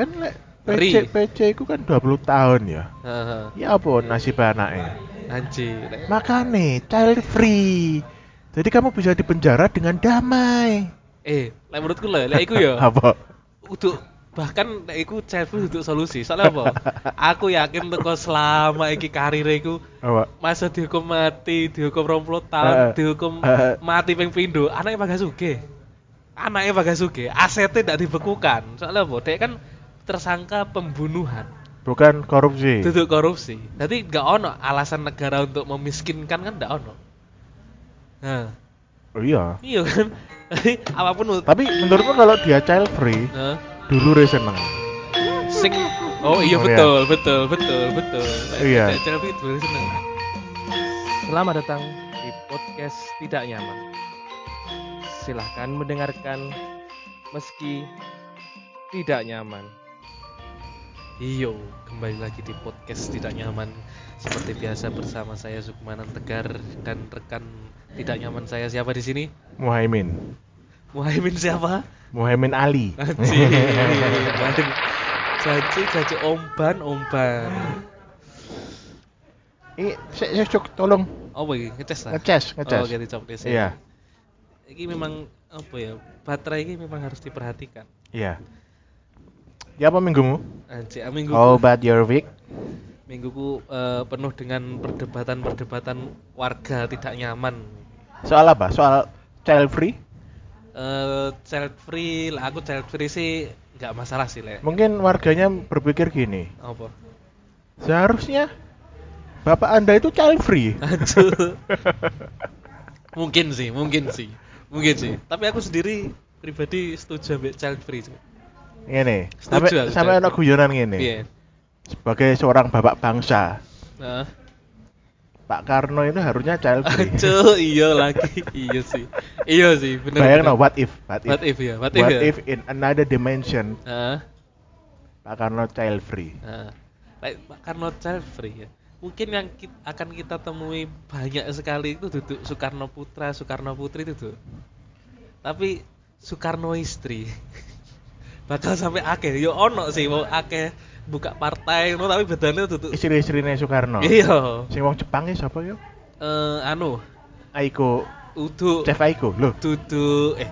Kan lek. PC PC iku kan 20 tahun ya. Heeh. Ya apa nasib anaknya? Anjir. Makane child free. Jadi kamu bisa dipenjara dengan damai. Eh, lek menurutku lho, lek iku ya Apa? untuk bahkan iku child free untuk solusi. Soalnya apa? Aku yakin teko selama iki karir iku Apa? masa dihukum mati, dihukum 20 tahun, Eh, dihukum eh. mati ping pindho, anaknya bakal sugih. Anaknya bakal sugih, asetnya tidak dibekukan. Soalnya apa? Dia kan tersangka pembunuhan, Bukan korupsi. duduk korupsi. Jadi nggak ono alasan negara untuk memiskinkan kan nggak ono. Nah, Oh iya. iya kan. Apa pun Tapi menurutmu kalau dia child free, Nah, dulu seneng. sing Oh iya Oh, betul, betul, betul, betul. Iya. Cek- cek itu seneng. Selamat datang di podcast Tidak Nyaman. Silahkan mendengarkan meski tidak nyaman. Iyo, kembali lagi di podcast Tidak Nyaman. Seperti biasa bersama saya Sukmanan Tegar dan rekan tidak nyaman saya siapa di sini? Muhaimin. Muhaimin siapa? Muhaimin Ali. Anjir. Jaji, jaji omban, omban. Ini saya cok tolong Oh, iki ngeces lah. ngecas, ngecas. Oh, ganti DC. Iya, Ini memang apa ya? Baterai ini memang harus diperhatikan. iya. Ya apa minggumu? Anjir, ah, minggu How about your week? mingguku eh, penuh dengan perdebatan-perdebatan warga tidak nyaman. Soal apa? Soal child free? Eh child free, lah aku child free sih nggak masalah sih, Le. Mungkin warganya berpikir gini. Apa? Seharusnya bapak anda itu child free. Aduh. mungkin sih, mungkin sih. Mungkin sih. Tapi aku sendiri pribadi setuju ambil child free. Cuk. Ngene, Setuju sampai sampai ada guyonan ngene. Iya. Sebagai seorang bapak bangsa, Nah. Pak Karno itu harusnya child free. Iya lagi. iya sih. Iya sih, bener. Bayang no, what if? What if? What if ya? What if What ya? if in another dimension. Pak Karno child free? Like, karena child free ya. Mungkin yang akan kita temui banyak sekali itu duduk Soekarno Putra, Soekarno Putri itu tuh. Tapi Soekarno istri bakal sampai akeh. Yo ono sih mau akeh buka partai no, tapi bedanya duduk Istri-istrine Soekarno. Iya. Sing wong Jepang ya siapa yo? Eh anu, Aiko, udu Chef Aiko. Loh, duduk eh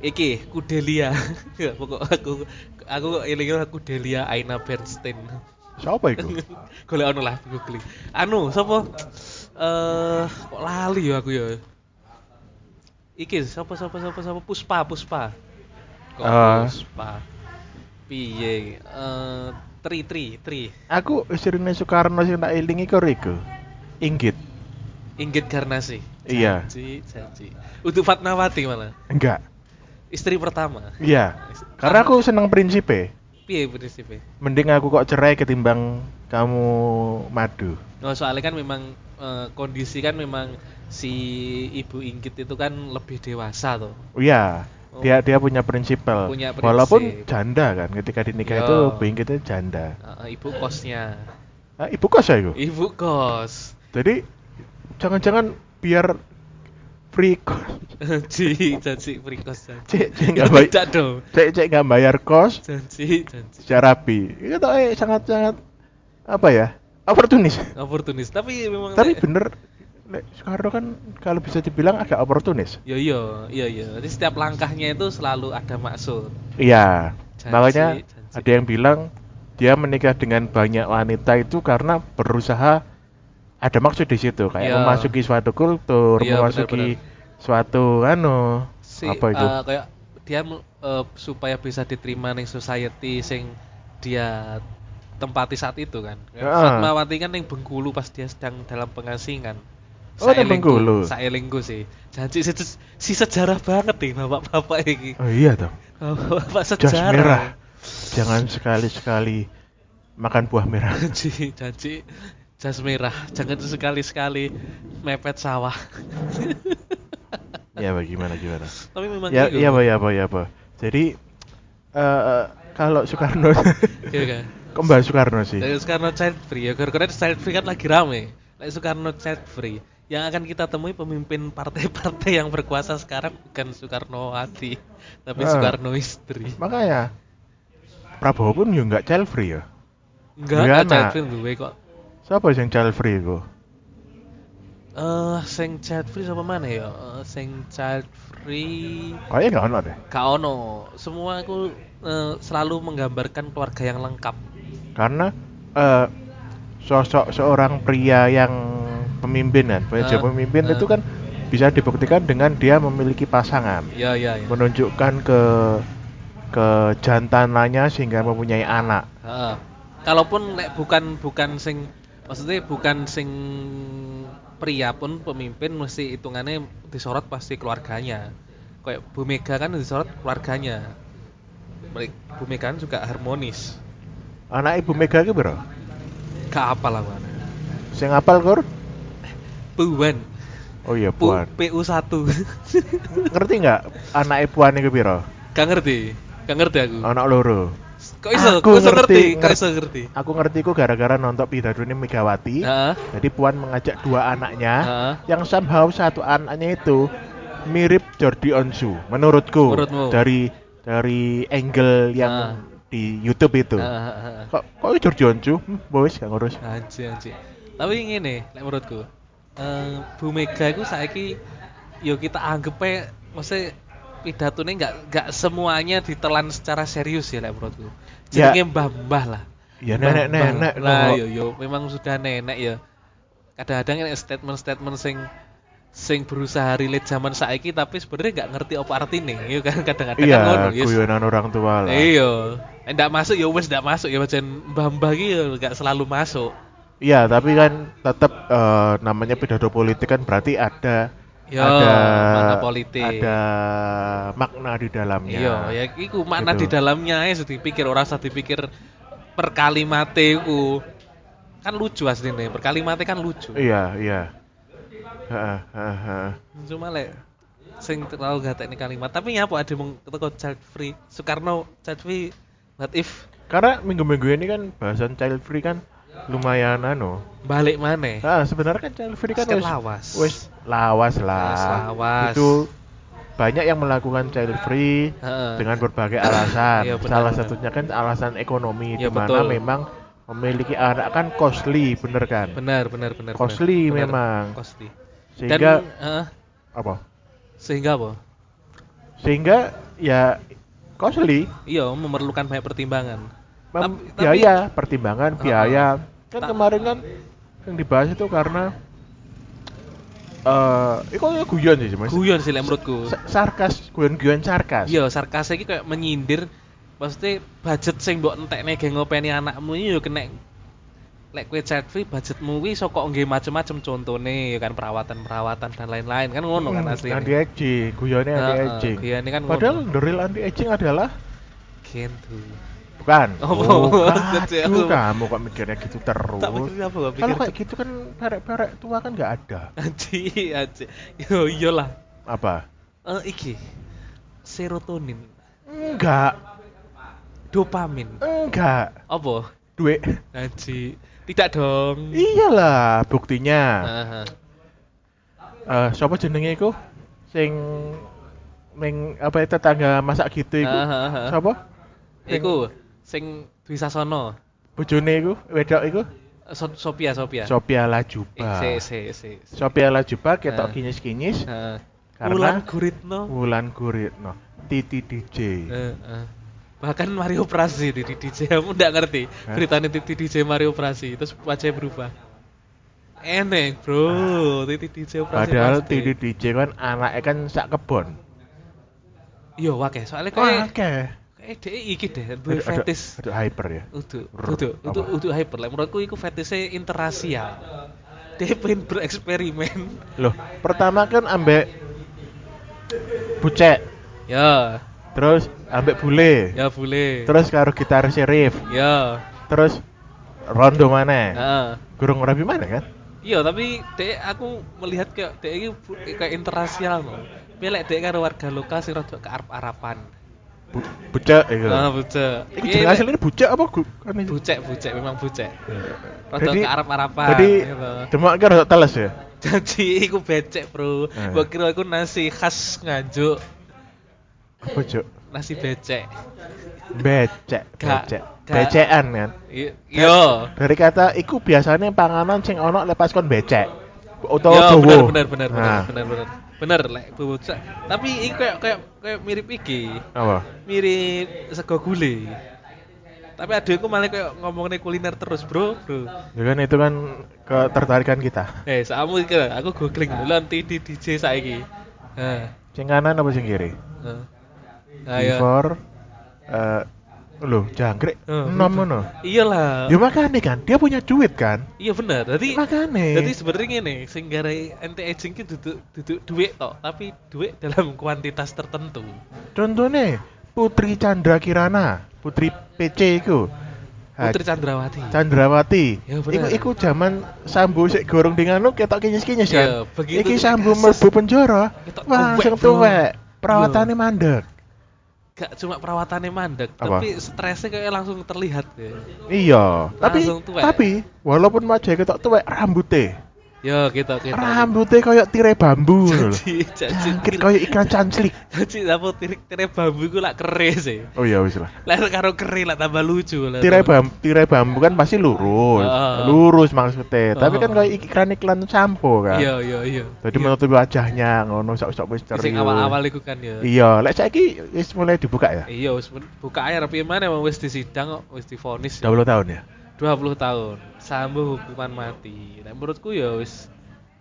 iki Kudelia. Ya, pokok aku aku kok eling Kudelia Aina Bernstein. siapa iku? Golek ono lah googling. Anu, sapa? Eh, kok lali ya aku ya. Iki sapa sapa sapa sapa Puspa, Puspa. Kok Ah. Puspa. Piye? Eh, Tri Tri Tri. Aku istrine Soekarno sing tak elingi karo iku. Inggit. Inggit Garnasi. Iya. Janji. Untuk Fatmawati malah. Enggak. Istri pertama. Iya. Karena aku seneng prinsipe. Piye prinsipnya? Mending aku kok cerai ketimbang kamu madu. No, soalnya kan memang eh, kondisi kan memang si Ibu Inggit itu kan lebih dewasa tuh. Iya. Oh. Dia dia punya prinsipal. Punya prinsip. Walaupun janda kan ketika dinikah itu Bu Inggit itu janda. Eh, ibu kosnya. Ah, ibu kos ya iku? Ibu kos. Jadi jangan-jangan biar free kos. Janji, janji free kos. Cek cek Ya, nggak bayar. tidak dong. Cek cek nggak bayar kos Janji, janji. secara rapi. Itu eh sangat-sangat apa ya? Oportunis. Oportunis, tapi memang Tapi bener Soekarno kan kalau bisa dibilang agak oportunis. Ya iya, iya iya. Jadi setiap langkahnya itu selalu ada maksud. Iya. Janji, Makanya janji. ada yang bilang dia menikah dengan banyak wanita itu karena berusaha ada maksud di situ kayak Iya. memasuki suatu kultur, Iya, memasuki suatu anu Si, apa itu? eh, kayak dia eh, supaya bisa diterima ning society sing dia tempati saat itu kan. Heeh. Fatmawati kan yang Bengkulu pas dia sedang dalam pengasingan. Oh, Saelingku- Bengkulu. Saelingku sih. Janji si, si sejarah banget nih bapak-bapak ini. Oh iya dong. Bapak Jas sejarah. merah. Jangan sekali-sekali makan buah merah. Janji, janji jas merah. Jangan sekali-sekali mepet sawah. ya bagaimana gimana? Tapi memang Ya gitu. iya apa ya apa ya apa. Jadi eh kalau Soekarno Iya kan? Soekarno sih? Dari Soekarno Child Free ya, gara-gara Child Free kan lagi rame. Like Soekarno Child Free, yang akan kita temui pemimpin partai-partai yang berkuasa sekarang bukan Soekarno Hati, tapi Ah. Soekarno istri. Makanya Prabowo pun yo nggak child free ya. Enggak anak. child free duwe kok. Siapa yang child free iku? Eh, sing child free sapa mana ya? Eh, sing child free Kayaknya nggak ono deh. gak ono. Semua aku eh, selalu menggambarkan keluarga yang lengkap. Karena eh, sosok seorang pria yang pemimpin kan, Ah, pemimpin pemimpin ah. itu kan bisa dibuktikan dengan dia memiliki pasangan, Ya, ya, ya. menunjukkan ke kejantanannya sehingga mempunyai anak. Heeh. Kalaupun nek bukan bukan sing maksudnya bukan sing pria pun pemimpin mesti hitungannya disorot pasti keluarganya. Kayak Bu Mega kan disorot keluarganya. Bu Mega kan juga harmonis. Anak Ibu Mega itu bro, Gak apa lah mana. sing apal kur? Puan. Oh iya Pu, Puan. PU1. Ngerti nggak anak Puan itu biro? Gak ngerti. Gak ngerti aku. Anak loro. Kok iso? Aku Kok iso ngerti? ngerti, Kok iso ngerti? Aku ngerti kok gara-gara nonton pidatonya Megawati. Heeh. Jadi Puan mengajak dua anaknya Heeh. yang somehow satu anaknya itu mirip Jordi Onsu menurutku Menurutmu? dari dari angle yang Ah. di YouTube itu. Heeh, heeh. Kok kok itu Jordi Onsu? Hmm, boys gak ngurus. Anji anji. Tapi ngene, lek menurutku. Eh Bu Mega iku saiki yo kita anggap ae mesti pidatone nggak nggak semuanya ditelan secara serius ya lek menurutku. Ya. Jenenge mbah-mbah lah. Ya nenek-nenek Lah yo yo memang sudah nenek ya. Kadang-kadang statement-statement sing sing berusaha relate zaman saiki tapi sebenarnya nggak ngerti apa artine yo kan kadang-kadang Iya, ngono guyonan orang tua lah. Iya. Ndak masuk ya wis ndak masuk ya pancen mbah-mbah yo nggak selalu masuk. Iya, tapi kan tetap eh, namanya pidato politik kan berarti ada Yo, ada makna politik. ada makna di dalamnya. Iya, ya iku makna di Gitu. dalamnya ae sudah dipikir ora usah dipikir per kalimate iku. Kan lucu asline, per kalimate kan lucu. Iya, iya. Heeh, heeh. Cuma lek sing terlalu gatek kalimat, tapi nyapa ada mung teko child free. Soekarno child free what if Karena minggu-minggu ini kan bahasan child free kan lumayan anu. balik maneh. Ah, sebenarnya kan free kan wis lawas. wis lawas lah. Wis lawas. Itu banyak yang melakukan child free Heeh. dengan berbagai alasan. Iya, benar, Salah benar. satunya kan alasan ekonomi Iya, di mana memang memiliki anak kan costly, bener kan? Benar, benar, benar. Costly Benar, memang. Costly. Sehingga Dan heeh, apa? sehingga apa? Sehingga ya costly Iya, memerlukan banyak pertimbangan. Mem- Tapi- tapi- biaya, pertimbangan Heeh. biaya. Kan Ta- kemarin kan yang dibahas itu karena eh itu ya guyon sih Mas. Guyon sih menurutku. Sa- Sarkas, guyon-guyon sarkas. Iya, sarkas iki kayak menyindir maksudnya budget sing mbok entekne ge ngopeni anakmu iki yo kena lek kowe child free budgetmu kuwi iso kok nggih macem-macem contone ya kan perawatan-perawatan dan lain-lain kan ngono kan Hmm, asli. Anti aging, guyonnya anti aging. kan Padahal the real anti aging adalah gitu. Bukan. Oh, Oh, bukan. aduh, kamu kok mikirnya gitu terus. Tak pikir apa gak Kalau kayak gitu kan perek-perek tua kan nggak ada. Anji, anji. Yo iyalah. Apa? Eh iki serotonin, Enggak, dopamin. enggak. Apa? Duit. Anji. Tidak dong. Iyalah, buktinya. Heeh. Eh, siapa jenenge iku? Sing ning apa itu tetangga masak gitu iku? Siapa? Iku sing Dwi Sasono. Bojone iku, wedok iku? So- Sophia, Sophia. Sophia Eh, Lajuba. se, se, se. se. Sophia Lajuba ketok Ah. kinyis-kinyis Heeh. Karena- Wulan Guritno. Wulan Guritno, Titi DJ. Heeh. Bahkan Mario Prasi di DJ kamu nggak ngerti Hah? beritanya Titi DJ Mario Prasi terus wajahnya berubah. Enek bro, Titi DJ Prasi. Padahal pasti. Titi DJ kan anaknya kan sak kebon. Iya wakeh, soalnya kayak kayak dia iki deh, duwe fetis. aduh, hyper ya. Udu, apa? udu hyper. Lah menurutku iku fetisnya interrasial. Dia pengen bereksperimen. Loh, pertama kan ambek bucek, Ya, terus ambek bule, ya boleh. terus karo gitaris Rif, Ya, terus rondo mana? heeh. Gurung rapi mana kan? Iya, tapi dek aku melihat kayak dek ini kayak interrasial no. Pilek dek karo warga lokal sing rada kearep-arepan. Bu bucek iku. Ah, bucek. Iku jeneng asline bucek apa? Kan bucek, bucek memang bucek. Rada Jadi- kearep-arepan. Jadi gitu. demak kan rada teles ya. Jadi iku becek, Bro. Mbok kira iku nasi khas Nganjuk. Apa cuk? nasi becek. Becek, becek. Becekan kan. Yo. Dari kata iku biasanya panganan sing ono lepas kon becek. Utawa Yo, dawa. bener bener bener bener Nah, bener bener. Bener lek bocah. Tapi iki kayak kayak kayak mirip iki. Apa? Mirip sego gule. Tapi adekku malah kayak ngomongin kuliner terus, Bro. Bro. Ya kan itu kan ketertarikan kita. Eh, samu iki aku googling dulu nanti di DJ saiki. Nah, Sing kanan apa sing kiri? nah. Ayo. Before eh loh, jangkrik Oh, gitu. ngono. Iyalah. Ya makanya kan, dia punya duit kan. Iya bener. Jadi Makanya. Jadi sebenarnya ini sing garai anti aging ki duduk duduk duit tok, tapi duit dalam kuantitas tertentu. Contohnya Putri Chandra Kirana, Putri PC iku. Ah, Putri Chandrawati. Chandrawati. Ya, bener. iku iku zaman sambu sik gorong di nganu ketok kinyis-kinyis Ya, kan. begitu Iki sambu mlebu penjara. Langsung tuwek. Perawatannya mandek. Gak cuma perawatannya mandek, Apa? tapi stresnya kayak langsung terlihat ya. Iya, tapi Langsung tuwek. tapi walaupun wajah ketok tuwek rambutnya Yo kita kita. rambutnya kayak tirai bambu lho. Janji Jangkrik kayak ikan canslik. Janji apa tirik tirik bambu iku lak keris sih. Oh iya wis lah. Lah karo keri lak tambah lucu lah. Tirai bambu, tirai bambu kan pasti lurus. Heeh. Lurus maksudnya. Tapi Heeh. kan kayak iklan-iklan sampo kan. Iya iya iya. Jadi Iya. menutupi wajahnya ngono sok-sok wis Sing ceria. awal-awal iku kan ya. Iya, lek saiki wis mulai dibuka ya? Iya, wis buka air tapi mana wis disidang kok, wis divonis. 20 tahun ya. 20 tahun. Sambo hukuman mati. Nah, menurutku ya wis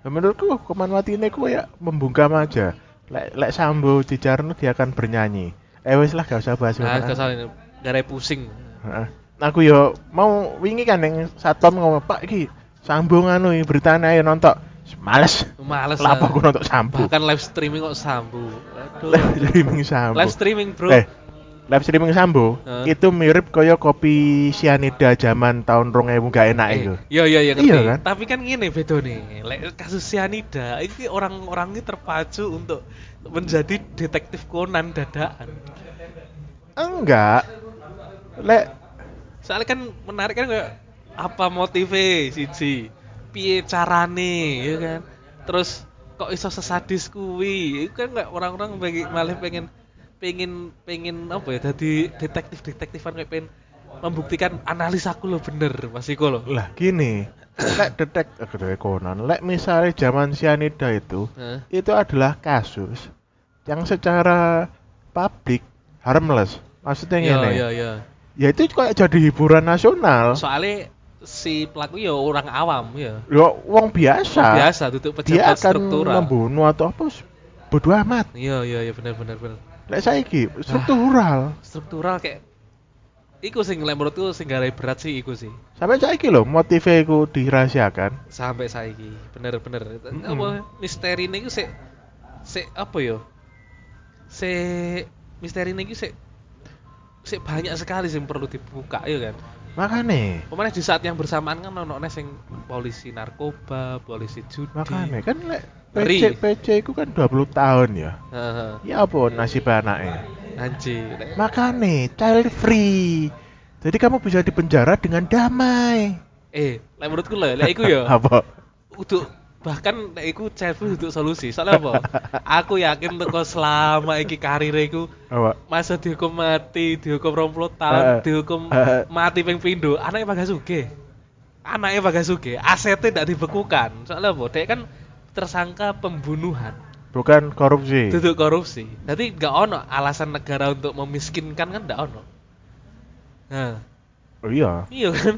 Nah, menurutku hukuman mati ini ku ya membungkam aja. Lek lek Sambo Cijarno dia akan bernyanyi. Eh wis lah gak usah bahas nah kesal ini gara pusing. Heeh. Aku yo mau wingi kan yang satom ngomong Pak iki Sambo nganu iki, beritane ayo nonton. Males. Males. Lah aku nonton Sambo? Bahkan live streaming kok Sambo. Aduh. Live streaming Sambo. live streaming, Bro. Eh, live streaming Sambo Heeh. itu mirip kaya kopi sianida zaman tahun 2000 gak enak Eh, itu. Iya iya iya. Iya kan? Tapi kan gini bedo nih. Lek kasus cyanida ini orang-orang ini terpacu untuk menjadi detektif Conan dadakan. Enggak. Lek Soalnya kan menarik kan kayak apa motive siji, piye carane, ya kan. Terus kok iso sesadis kuwi? Itu kan orang-orang bagi malah pengen pengen pengen apa ya jadi detektif-detektifan kayak pengen membuktikan analisaku lo bener Mas Iko lo. lah gini. Lek detek eh, detek Conan, lek misalnya zaman sianida itu Heeh. itu adalah kasus yang secara publik harmless. Maksudnya Iya ngene. iya iya. Ya itu kayak jadi hiburan nasional. Soalnya si pelaku ya orang awam ya. Yo wong biasa. Biasa duduk Dia pejabat akan struktural. membunuh atau apa bodoh amat. Iya iya iya benar benar benar. Lek saiki struktural. Struktural kayak Iku sing menurutku sing garai berat sih iku sih. Sampai saiki lho motifnya iku dirahasiakan. sampai saiki bener-bener Mm-mm. apa misteri ini sik sik apa yo sik misteri ini sik sik banyak sekali sih yang perlu dibuka ya kan Makane, Pemain di saat yang bersamaan kan ono sing polisi narkoba, polisi judi. makane kan lek. PC PC iku kan 20 tahun ya. Heeh. Ya apa nasib anaknya? Anjir. Makane child free. Jadi kamu bisa dipenjara dengan damai. Eh, lek menurutku lho, lek iku yo apa? untuk bahkan nek iku childhood untuk solusi. Soalnya apa? Aku yakin teko selama iki karir iku Apa? masa dihukum mati, dihukum 20 tahun, Eh, dihukum eh. mati ping pindho, anaknya Gasuge. Anaknya Pak Gasuge, asetnya tidak dibekukan. Soalnya apa? Dia kan tersangka pembunuhan, Bukan korupsi. duduk korupsi. Jadi nggak ono alasan negara untuk memiskinkan kan nggak ono. Nah, Oh iya. iya kan.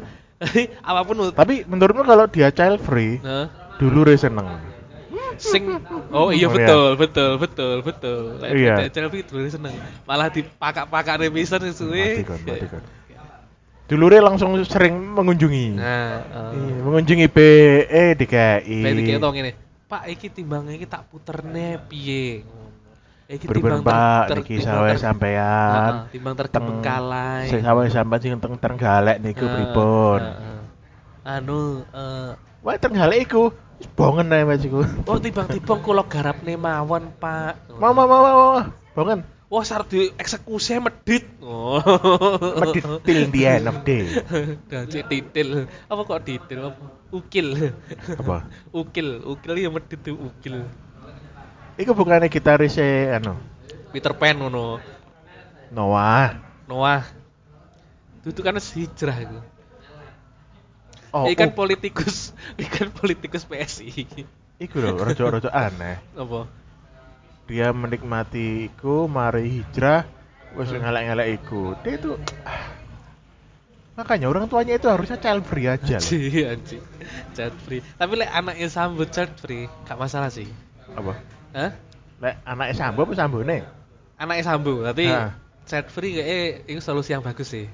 Apa pun Tapi menurutmu kalau dia child free, nah, dulu re seneng. sing oh iya Oh, betul betul betul betul Lek Iya. Chelsea dulu seneng malah dipakak-pakak revision suwe Mati kon, mati kon. Dulu re langsung sering mengunjungi. nah Iya, mengunjungi BE DKI. Kayak dikira tau ngene, Pak iki timbangnya iki tak puterne piye ngono. Iki timbang Pak, niki ter- sampean. Timbang tergebengkalai. Sing sawah sampean sing teng Trenggalek niku pripun? Anu eh Wah, Trenggalek iku bongen ae Mas iku. oh timbang-timbang kula garapne mawon, Pak. Mau mau mau. mau. Bongen. Wah, sar di eksekusi medit. Oh. Medit till the end of day. Dadi titil. Apa kok titil? Ukil. Apa? ukil, ukil ya medit tuh ukil. Iku bukannya gitaris anu. Peter Pan ngono. Noah. Noah. Itu kan wis hijrah iku. Oh, Ikan oh, politikus, ikan politikus PSI. iku lho, rojo-rojo aneh. Apa? Dia menikmati iku, mari hijrah, wis Hmm. ngelek-ngelek iku. Dia itu ah. makanya orang tuanya itu harusnya child free aja. Anji, anji. Chat free. Tapi lek anaknya sambut chat free, gak masalah sih. Apa? Hah? Lek anaknya sambo apa sambone? Anaknya sambut, tapi Hah. chat free kayaknya itu solusi yang bagus sih.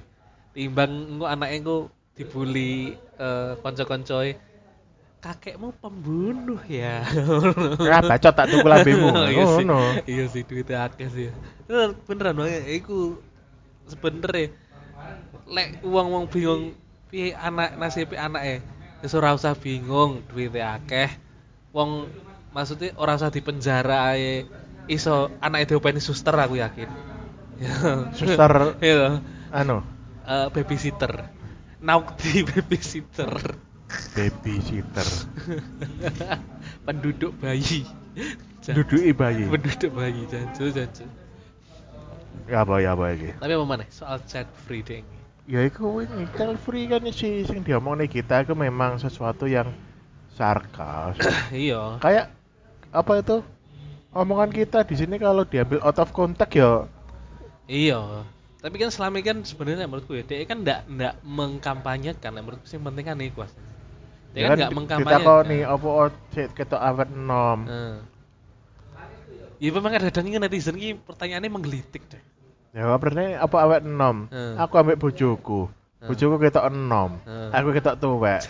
Timbang engko anaknya engko dibully eh konco-koncoe kakekmu pembunuh ya. Ya bacot tak tuku lambemu. iya sih. Ngono. Iya sih duitnya akeh sih. Eh, Beneran banget iku sebenernya lek wong-wong bingung piye anak nasibe anake wis ora usah bingung duitnya akeh. Wong maksudnya ora usah dipenjara ae. Iso anake diopeni suster aku yakin. Suster Iya. anu, Eh, babysitter. Naukti babysitter. Babysitter. Penduduk bayi. Duduki bayi. Penduduk bayi jancu jancu. Ya apa ya apa iki? Tapi apa mana? Soal chat free deh. Ya iku ini child free kan sih sing diomongin kita itu memang sesuatu yang sarkas. iya. Kayak apa itu? Omongan kita di sini kalau diambil out of context ya Iya. Tapi kan selama ini kan sebenarnya menurutku ya, dia kan ndak ndak mengkampanyekan. Menurutku sih penting kan ikhlas. Dia kan nggak Kita mengkampanyekan. kok nih apa oh, cek ketok awet nom. Eh. Ya memang kadang-kadang ini netizen ini pertanyaannya menggelitik deh. Ya berarti apa awet nom? Hmm. Aku ambek bojoku. Hmm. Bojoku ketok enom. Hmm. Aku ketok tuwek.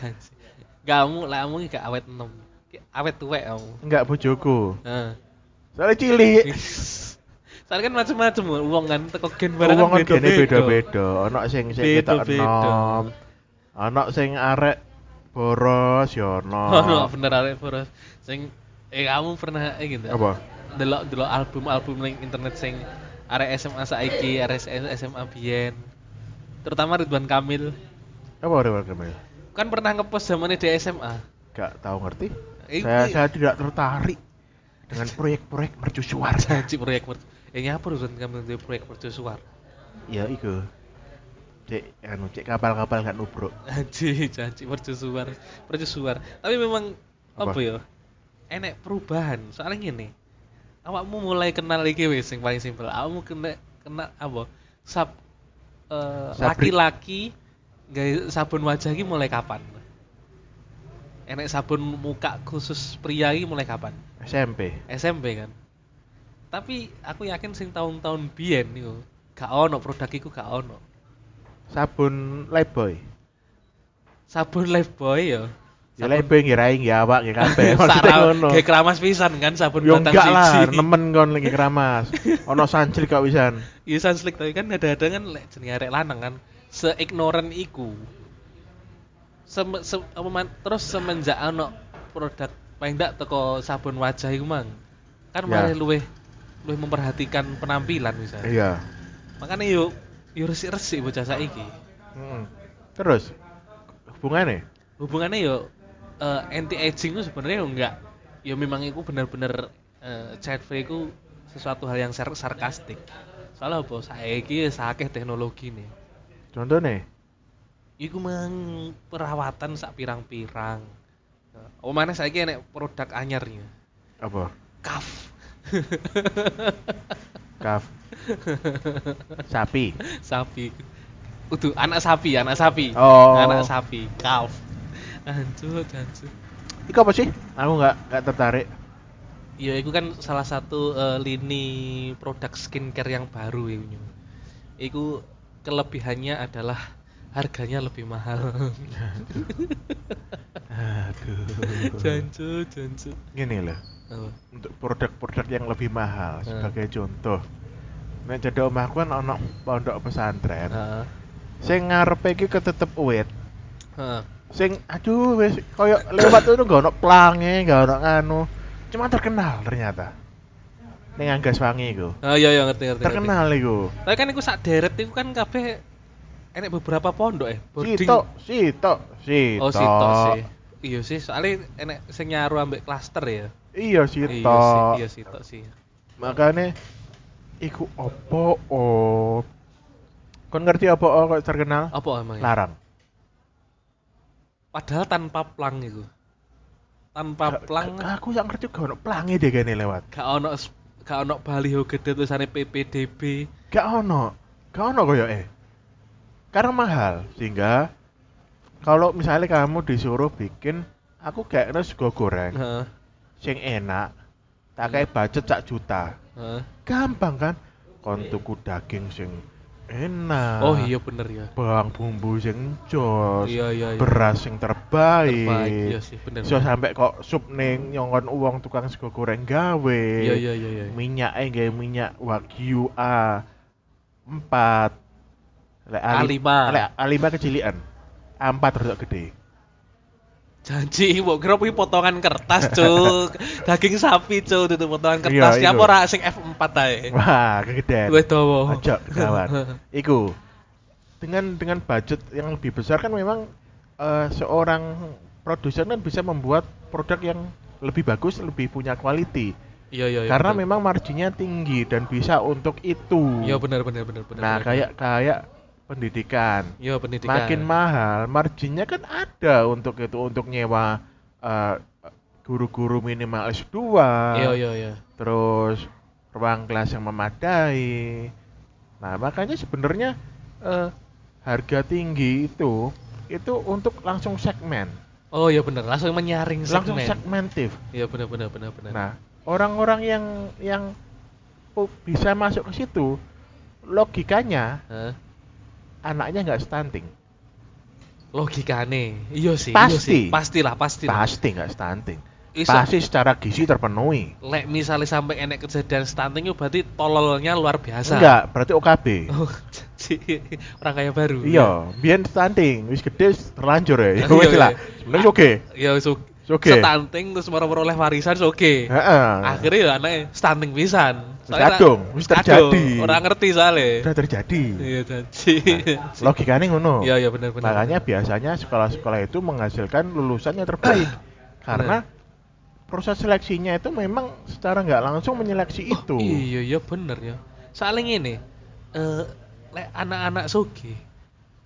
Kamu lah kamu gak awet enam. Awet tuwek kamu. Enggak bojoku. Heeh. Soalnya cilik. Soalnya kan macam-macam uang kan teko gen barang Wong kan beda-beda. gene beda-beda. Ono sing sing ketok enom. Ono sing arek boros ya ono. Oh, bener arek boros. Sing eh kamu pernah eh gitu. Apa? Delok delok album-album ning internet sing arek SMA saiki, arek SMA biyen. Terutama Ridwan Kamil. Apa rewel Kamil? Kan pernah ngepost zamannya di SMA. Gak tahu ngerti. Iki- Saya saya tidak tertarik dengan proyek-proyek mercusuar. Janji proyek mer Eh nyapa Ridwan Kamil di proyek mercusuar. ya iku. Cek anu cek kapal-kapal gak nubruk. Janji, janji mercusuar, mercusuar. Tapi memang Apa? apa, ya? Enek perubahan. Soalnya gini. Awakmu mulai kenal iki wis sing paling simpel. Awakmu kena kenal apa? Sab eh, Sabri. laki-laki gawe sabun wajah iki mulai kapan? Enek sabun muka khusus pria iki mulai kapan? SMP. SMP kan. Tapi aku yakin sing tahun-tahun biyen niku gak ono produk iku gak ono. Sabun Lifebuoy. Sabun Lifebuoy ya. Ya Lifebuoy ngirain ya awak ya kabeh. Maksudnya ngono. kayak keramas pisan kan sabun Yo batang enggak lah, siji. nemen kon lagi keramas. Ono sancil kok wisan. Iya sunslick tapi kan ada-ada kan lek jenenge arek lanang kan seignoran iku. Sem, se, apa man- terus semenjak ono produk paling ndak teko sabun wajah iku mang. Kan Ya. malah luwih luwih memperhatikan penampilan misalnya. Iya. Makanya yuk yuk resik-resik bocah saiki. Mm. Terus hubungannya? Hubungannya yo anti aging itu sebenarnya yo enggak. Ya memang itu benar-benar eh, child free itu sesuatu hal yang sar sarkastik. Soalnya apa? Saiki akeh teknologi nih. Contohnya? Iku mang perawatan sak pirang-pirang. Oh mana saiki enek produk anyarnya. Apa? Kaf. Kaf. Sapi. sapi. Udah anak sapi, anak sapi. Oh. Anak sapi, kaf. Anjur, anjur. Iku apa sih? Aku nggak nggak tertarik. Ya itu kan salah satu eh, lini produk skincare yang baru ya. Iku kelebihannya adalah harganya lebih mahal. Aduh. jancu, jancu. Gini loh. Oh. Untuk produk-produk yang lebih mahal Hmm. sebagai contoh. Nek jadi omahku kan ono pondok pesantren. Heeh. Sing ngarepe iki ketetep uwit. Heeh. Sing aduh wis koyo lewat itu gak ono plange, gak ono anu. Cuma terkenal ternyata. Ning Anggas Wangi iku. Oh iya iya ngerti ngerti. Terkenal iku. Tapi kan iku sak deret itu kan kabeh enek beberapa pondok ya. boarding. Sito, sito, sito. Oh sitok sih. Iya sih, soalnya enek sing nyaru ambek klaster ya. Iya sito. Iya sih, iya sitok sih. Makanya Iku opo oh. Kon ngerti apa oh kok terkenal? Apa emang? Larang. Padahal tanpa plang itu. Tanpa plang Gak- Aku yang ngerti gak ono pelangi deh kene lewat. gak ono gak ono baliho gede tulisannya PPDB. Gak ono. Gak ono koyo eh. Karena mahal sehingga kalau misalnya kamu disuruh bikin aku kayak sego goreng Heeh. sing enak tak kayak budget sak juta. heeh. Gampang kan? Kon tuku daging sing enak. Oh iya bener ya. Bawang bumbu sing jos. Iya iya iya. Beras sing terbaik. Terbaik, iya sih bener. So sampai kok sup ning nyongkon uang tukang sego goreng gawe. Iya iya iya iya. Minyaknya gawe minyak Wagyu A 4. Lek Ali- A5. Lek A5 kecilian. A4 rada gede. Janji, mbok kira kuwi potongan kertas, Cuk. Daging sapi, Cuk, itu potongan Iya, kertas. Ya iku. apa ora sing F4 ae. Wah, kegedean. Luwih dawa. Ojo kawan. Iku dengan dengan budget yang lebih besar kan memang eh, seorang produsen kan bisa membuat produk yang lebih bagus, lebih punya quality. Iya iya iya. Karena bener. memang marginnya tinggi dan bisa untuk itu. Iya benar benar benar benar. nah, benar. kayak kayak pendidikan. Iya pendidikan. Makin mahal, marginnya kan ada untuk itu untuk nyewa eh, guru-guru minimal S2. Iya iya iya. terus ruang kelas yang memadai. Nah, makanya sebenarnya eh, harga tinggi itu itu untuk langsung segmen, Oh iya benar, langsung menyaring langsung segmen. segmentif. Iya benar benar benar benar. Nah, orang-orang yang yang pu- bisa masuk ke situ, logikanya Hah? Anaknya nggak stunting, logikane. Iya sih, Pasti. iya sih. Pastilah, pastilah. pasti nggak stunting, Iso. pasti secara gizi terpenuhi. Lek misalnya sampai enek kejadian stunting itu berarti tololnya luar biasa. Enggak, berarti OKB. Oh, orang kaya baru. Iya, biyen stunting, wis gede wis terlanjur ya. Ya Iya, wis iya. lah. Sebenarnya oke. Ya so, Oke. stunting terus moro-moro oleh warisan oke. Heeh. Akhirnya ya anaknya stunting pisan. Soalnya kadung, wis terjadi. Orang ngerti soalnya. Sudah terjadi. Iya jadi. Logikanya ngono. Iya iya benar benar. Makanya biasanya sekolah-sekolah itu menghasilkan lulusan yang terbaik. Karena proses seleksinya itu memang secara nggak langsung menyeleksi Oh, itu. Iya iya bener ya. Soalnya ini eh lek anak-anak soge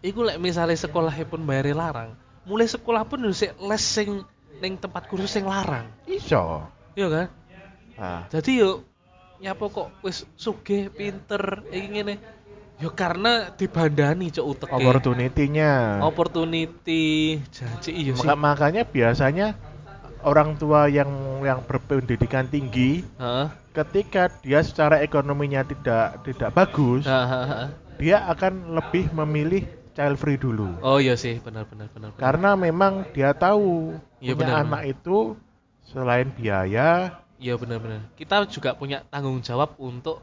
iku lek misalnya sekolah pun bayar larang, mulai sekolah pun harus les sing ning tempat kursus sing larang. Iso. Iya kan? Nah, Jadi yo nyapa kok wis sugih, pinter iki ngene. Yo karena dibandani cok uteke. opportunity-nya. Opportunity. Janji iya sih. Maka, makanya biasanya orang tua yang yang berpendidikan tinggi Heeh. ketika dia secara ekonominya tidak tidak bagus, Hahaha. dia akan lebih memilih child free dulu. Oh iya sih, benar benar benar. benar. Karena memang dia tahu Iya, punya benar, anak itu selain biaya, Iya benar-benar. Kita juga punya tanggung jawab untuk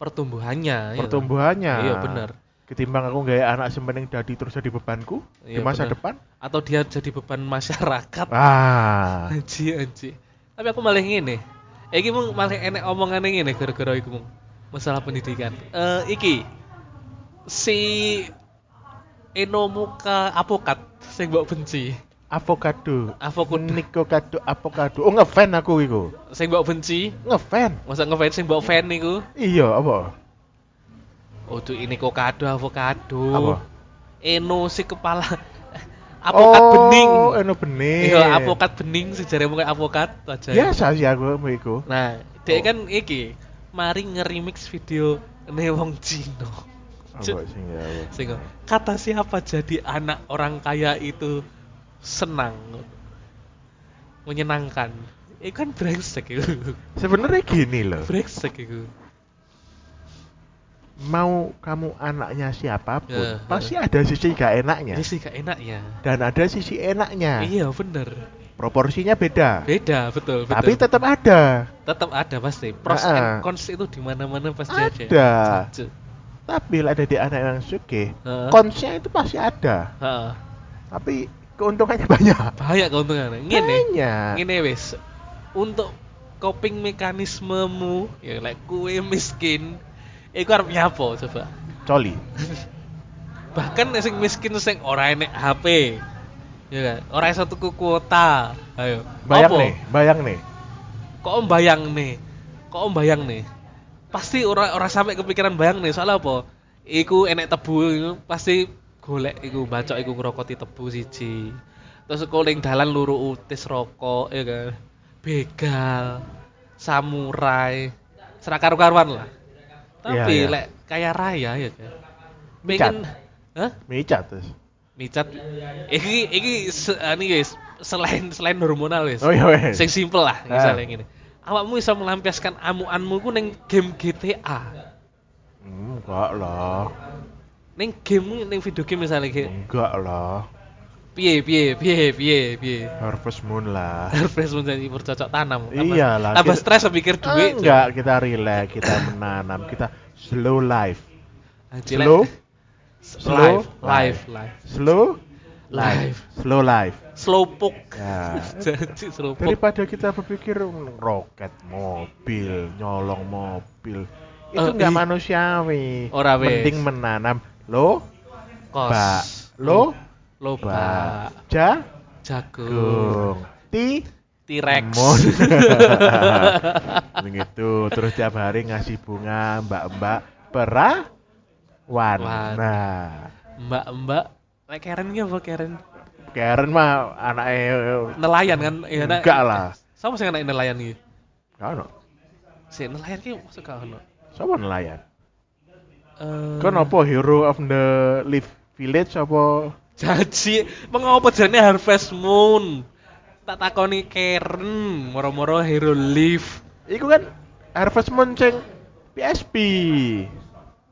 pertumbuhannya. ya pertumbuhannya. Iya benar. Ketimbang aku gaya anak sementing dadi terus jadi bebanku di Iya, masa benar. depan. Atau dia jadi beban masyarakat. Ah, Anji anji. Tapi aku malah ngene. Iki mung malah enek omongan ngene gara-gara iku mung masalah pendidikan. Eh iki si Enomuka apokat sing mbok benci. Avocado. Avocado Niko kado avocado. Oh ngefan aku iku. sing mbok benci. Ngefan. Masa ngefans sing mbok fan niku? Iya, apa? Oh tuh ini kokado avocado. Apa? Eno si kepala apokat oh, bening. eno bening. Iya, apokat bening sejarah mungkin apokat aja. Biasa sih aku sama iku. Nah, dia Oh. kan iki mari nge-remix video ne wong Cino. Apa sing ya? Sing kata siapa jadi anak orang kaya itu senang menyenangkan. Itu kan brengsek itu. Sebenarnya gini loh. brengsek itu. Mau kamu anaknya siapa pun, Ya, pasti ya. ada sisi gak enaknya Ini sih gak enak ya. dan ada sisi enaknya. Iya bener. Proporsinya beda. Beda betul betul. Tapi tetap ada. tetap ada pasti. Pros Ah, ah. and cons itu di mana-mana pasti ada. Ada. Tapi ada di anak yang suke, Heeh. konsnya itu pasti ada. Heeh. Tapi keuntungannya banyak. Bahaya keuntungannya. Ngene. Banyak. Ngene wis. Untuk coping mekanismemu ya lek kue miskin iku arep nyapo coba. Coli. Bahkan sing miskin sing ora enek HP. Ya kan? Ora iso tuku kuota. Ayo. Bayang Apa? nih, bayang nih. Kok om bayang nih? Kok om bayang nih? pasti ora ora sampai kepikiran bayang nih soalnya apa iku enek tebu pasti golek iku bacok iku ngrokoti tebu siji terus kok ning dalan luru utis rokok ya kan begal samurai serak karu-karuan lah tapi Iya, iya. lek kaya raya ya kan pengen Hah? Micat terus. micat iki iki se, ini guys selain selain hormonal guys Oh iya wes. sing simple lah Ah. misalnya gini awakmu bisa melampiaskan amu-anmu ku ning game GTA Hmm, Enggak lah. Ning game ning video game misalnya kayak Enggak lah. piye piye piye piye piye Harvest Moon lah. harvest menjadi bercocok tanam Tambah- Iyalah, tambah stres pikir duit Enggak, kita relax, kita menanam, kita slow life. Anjir, Slow, slow, live live live slow Life. life, slow life. slowpoke Ya. jadi slowpoke Daripada kita berpikir "Hmm, roket, mobil, nyolong mobil, itu Eh, enggak ih. manusiawi. Ora, wes. Mending menanam lo, kos ba, lo, loba ba, ja, jagung gung, ti, T-Rex. Begitu, terus tiap hari ngasih bunga mbak-mbak perawan. Wan. Nah, mbak-mbak Lek Karen ki apa Karen? Karen mah anaknya Nelayan kan? Iya, nak- enggak lah. Sama sing anak nelayan iki. Kau no, Si nelayan ki masuk ono. siapa nelayan? Eh, Kau nopo hero of the leaf village apa? Jaji, mengapa jane Harvest Moon? Tak takoni Karen, moro-moro Hero Leaf. Iku kan Harvest Moon sing PSP.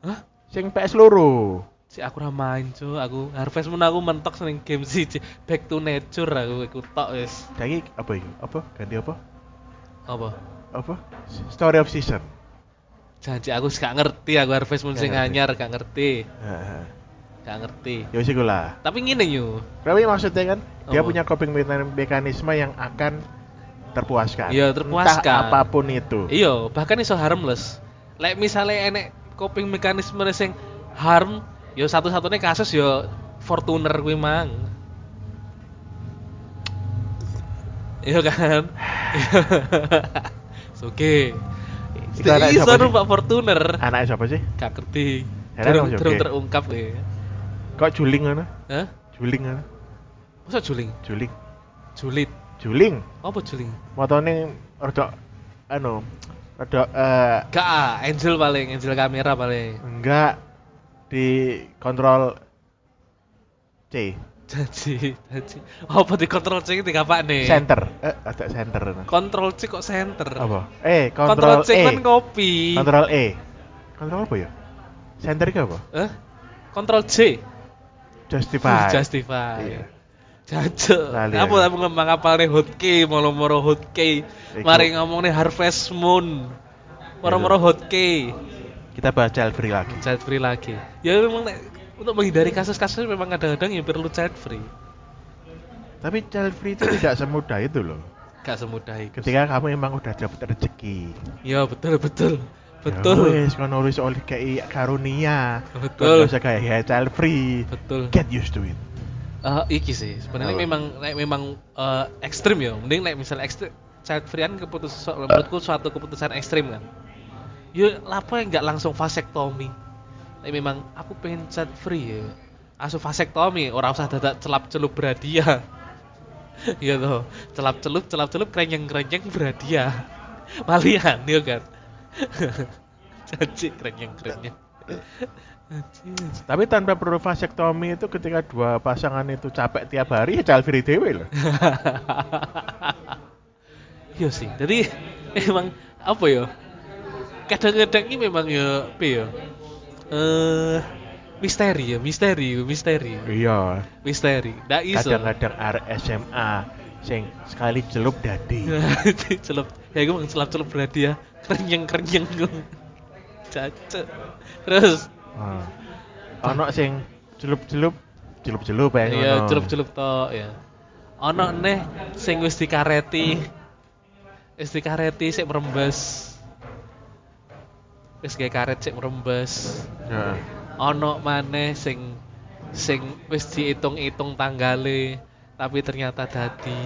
Hah? Sing PS loro. Si aku ora main, Cuk. Aku Harvest Moon aku mentok seneng game siji. Back to Nature aku iku tok wis. Saiki apa iku? Apa? Ganti apa? Apa? Apa? Story of Season. Janji aku gak ngerti aku Harvest Moon sing anyar gak ngerti. Heeh. Gak ngerti. Ya wis iku lah. Tapi ngene yo. Tapi maksudnya kan dia punya coping meka- mekanisme yang akan terpuaskan. Iya, terpuaskan. Entah apa pun itu. Iya, bahkan iso harmless. Lek misalnya enek coping mekanisme sing harm, yo satu-satunya kasus yo Fortuner kuwi mang. Iya kan? Oke. Iku anak siapa sih? numpak Fortuner. Anaknya siapa sih? Gak ngerti. Durung Yogi. terungkap ya. Kok juling ngono? Hah? Juling ngono. Masa juling? Juling. Julit. Juling. Apa juling? Motone rada anu, rada eh Gak ah, angel paling, angel kamera paling. enggak di kontrol C. Janji, janji. Apa di control C tiga apa nih? Center. Eh, ada center. ngono. Control C kok center? Apa? Eh, Control, kontrol C E. kan kopi. Kontrol E. Kontrol apa ya? Center itu apa? Eh? Control C. Justify. Justify. Iya. Jancuk. Apa aku. aku ngembang kapalnya hotkey, moro-moro hotkey. Iku. Mari ngomong nih Harvest Moon. Moro-moro hotkey. Kita baca child free lagi. Child free lagi. Ya memang untuk menghindari kasus-kasus memang kadang-kadang yang perlu child free. Tapi child free itu tidak semudah itu loh. Gak semudah itu. Ketika kamu emang udah dapat rezeki. Ya betul betul. Ya Betul. wes, kan nulis oleh kayak karunia. Betul. Usah kayak ya child free. Betul. Get used to it. Eh, iki sih sebenarnya Apa? memang nek memang eh, ekstrim ya mending nek misalnya ekstrim child free kan keputusan menurutku suatu keputusan ekstrim kan ya apa yang nggak langsung vasektomi nek memang aku pengen child free ya langsung vasektomi orang usah dadak celap celup beradia ya toh celap celup celap celup kerenyeng kerenyeng beradia malian ya kan janji kerenyeng kerenyeng Tapi tanpa perlu vasektomi itu ketika dua pasangan itu capek tiap hari ya free dewe loh. Iya sih. Jadi memang apa ya? Kadang-kadang ini memang ya apa ya? Eh misteri ya, misteri, misteri. Iya. Misteri. Ndak iso. Kadang-kadang arek SMA sing sekali celup dadi. celup. Ya gue celup celup berarti ya. Kerenyeng kerenyeng gue. Caca. Terus Hmm. Ono sing celup-celup celup-celup ya iya ngono. celup-celup tok ya. Ono neh sing wis dikareti. Wis dikareti sik merembes. Wis gawe karet sik merembes. Heeh. Ono maneh sing sing wis diitung-itung tanggale tapi ternyata dadi.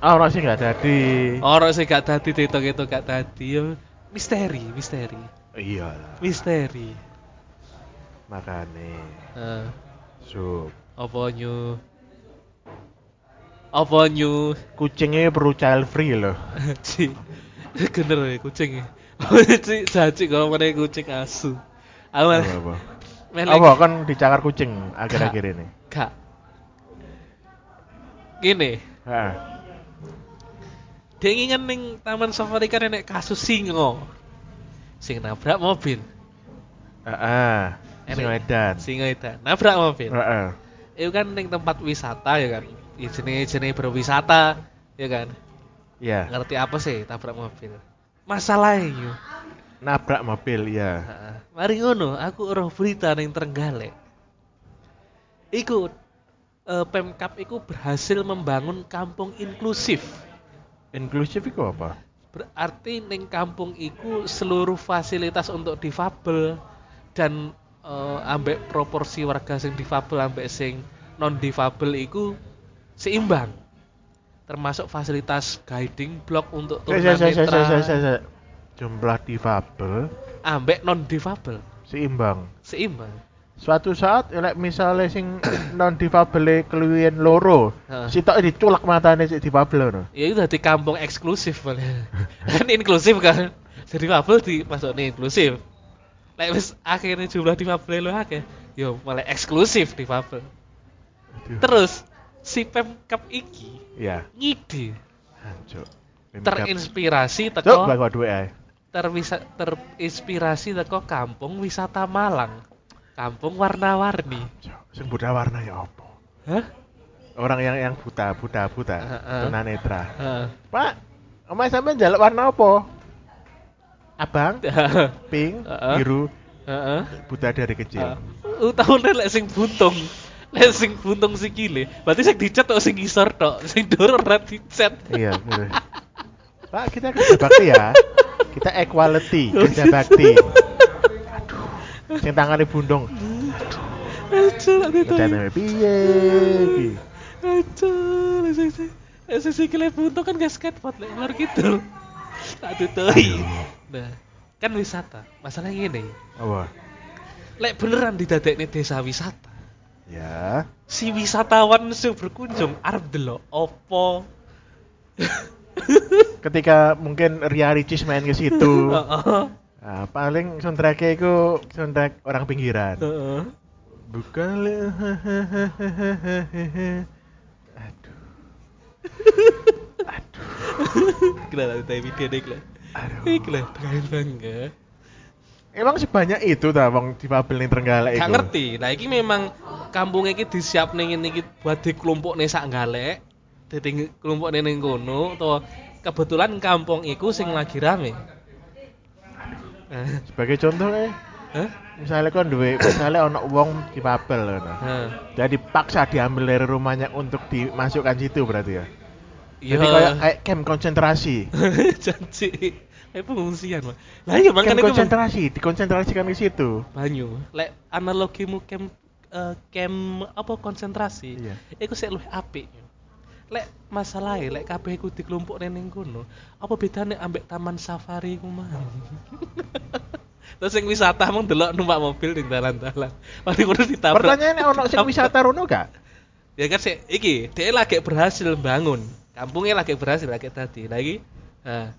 Ah, ono sing gak dadi. Ora sing gak dadi diitung-itung gak dadi misteri misteri Iya. misteri Makane Eh, sup. apa nyu apa nyu Kucingnya perlu child free loh. Ci. Bener ya kucing ya. Ci jaci kalau mana kucing asu. Awal Apa apa? melek Apa kan dicakar kucing akhir-akhir ini? gak. Gini, Heeh. dia ingin ning taman safari kan enek kasus singo. Sing nabrak mobil. Heeh. Sing Enek. edan. Singo itu nabrak mobil. Heeh. Itu kan ning tempat wisata ya kan. Ya jenis jenis berwisata ya kan. Iya. Ngerti apa sih tabrak mobil? Masalahnya yo. Nabrak mobil ya. Mari ngono, aku roh berita ning Trenggalek. Iku eh, Pemkap iku berhasil membangun kampung inklusif. Inklusif itu apa? Berarti ning kampung iku seluruh fasilitas untuk difabel dan eh, ambek proporsi warga sing difabel ambek sing non difabel iku seimbang. Termasuk fasilitas guiding block untuk tunanetra. Jumlah difabel ambek non difabel seimbang. seimbang. Suatu saat lek misalnya sing non difabel keluwen loro, sitok diculak matane si difabel ngono. ya itu dari kampung eksklusif kan inklusif kan jadi difabel di masuk nih inklusif Lek wis akhirnya jumlah difabel lo akeh yo malah eksklusif difabel terus si pemkap iki Iya. ngide Hancur. terinspirasi teko terwisa, terinspirasi teko kampung wisata Malang kampung warna-warni Sing buta warna ya apa? hah Orang yang yang buta, buta, buta. Heeh. Tunanetra. Heeh. Pak, Omah sampean njaluk warna apa? Abang, pink, biru, Heeh. buta dari kecil. Uh, tahu lek sing buntung. Lek sing buntung sikile. Berarti sing dicat tok sing ngisor tok, sing dor ora dicat. Iya, bener. Pak, kita kerja bakti ya. Kita equality, kerja bakti. Aduh. Sing tangane bundung. Aduh. Kerjane piye iki? Aduh, sing sing sing sikile buntung kan gak skateboard lek lor gitu. Aduh toi. Nah, kan wisata. Masalahnya gini, Apa? lek beneran didadekne desa wisata. Ya. Si wisatawan sing berkunjung arep delok opo. Ketika mungkin Ria Ricis main ke situ. Heeh. Nah, paling soundtracknya itu soundtrack orang pinggiran. Heeh. Bukan le- Aduh. Kenapa tahu video dek lah. Aduh. Lah, pengen bangga. Emang sebanyak itu ta wong difabel ning Trenggalek Gak iku? ngerti. Nah, iki memang kampung iki disiap ning ngene iki buat dikelompokne sak galek. Dadi kelompokne ning kono to kebetulan kampung iku sing lagi rame. Eh, Sebagai contoh eh, Hah? misalnya kan duwe misalnya ono wong difabel ngono. Hah. Jadi paksa diambil dari rumahnya untuk dimasukkan situ berarti ya. Iya. Jadi kayak kayak camp konsentrasi. janji. Kayak pengungsian, Mas. Lah iya makanya konsentrasi, dikonsentrasikan ke situ. banyu. Lek analogimu camp eh, camp apa konsentrasi. Iya. Iku sik luwih apik. Lek masalahe lek kabeh iku dikelompokne ning kono, apa bedane ambek taman safari ku mang? Terus sing wisata mung delok numpak mobil ning dalan-dalan. Mari ngono ditabrak. Pertanyaannya ono sing wisata rono gak? Ya kan sik iki, dia lagi berhasil bangun. Kampungnya lagi berhasil lagi tadi. Lagi nah.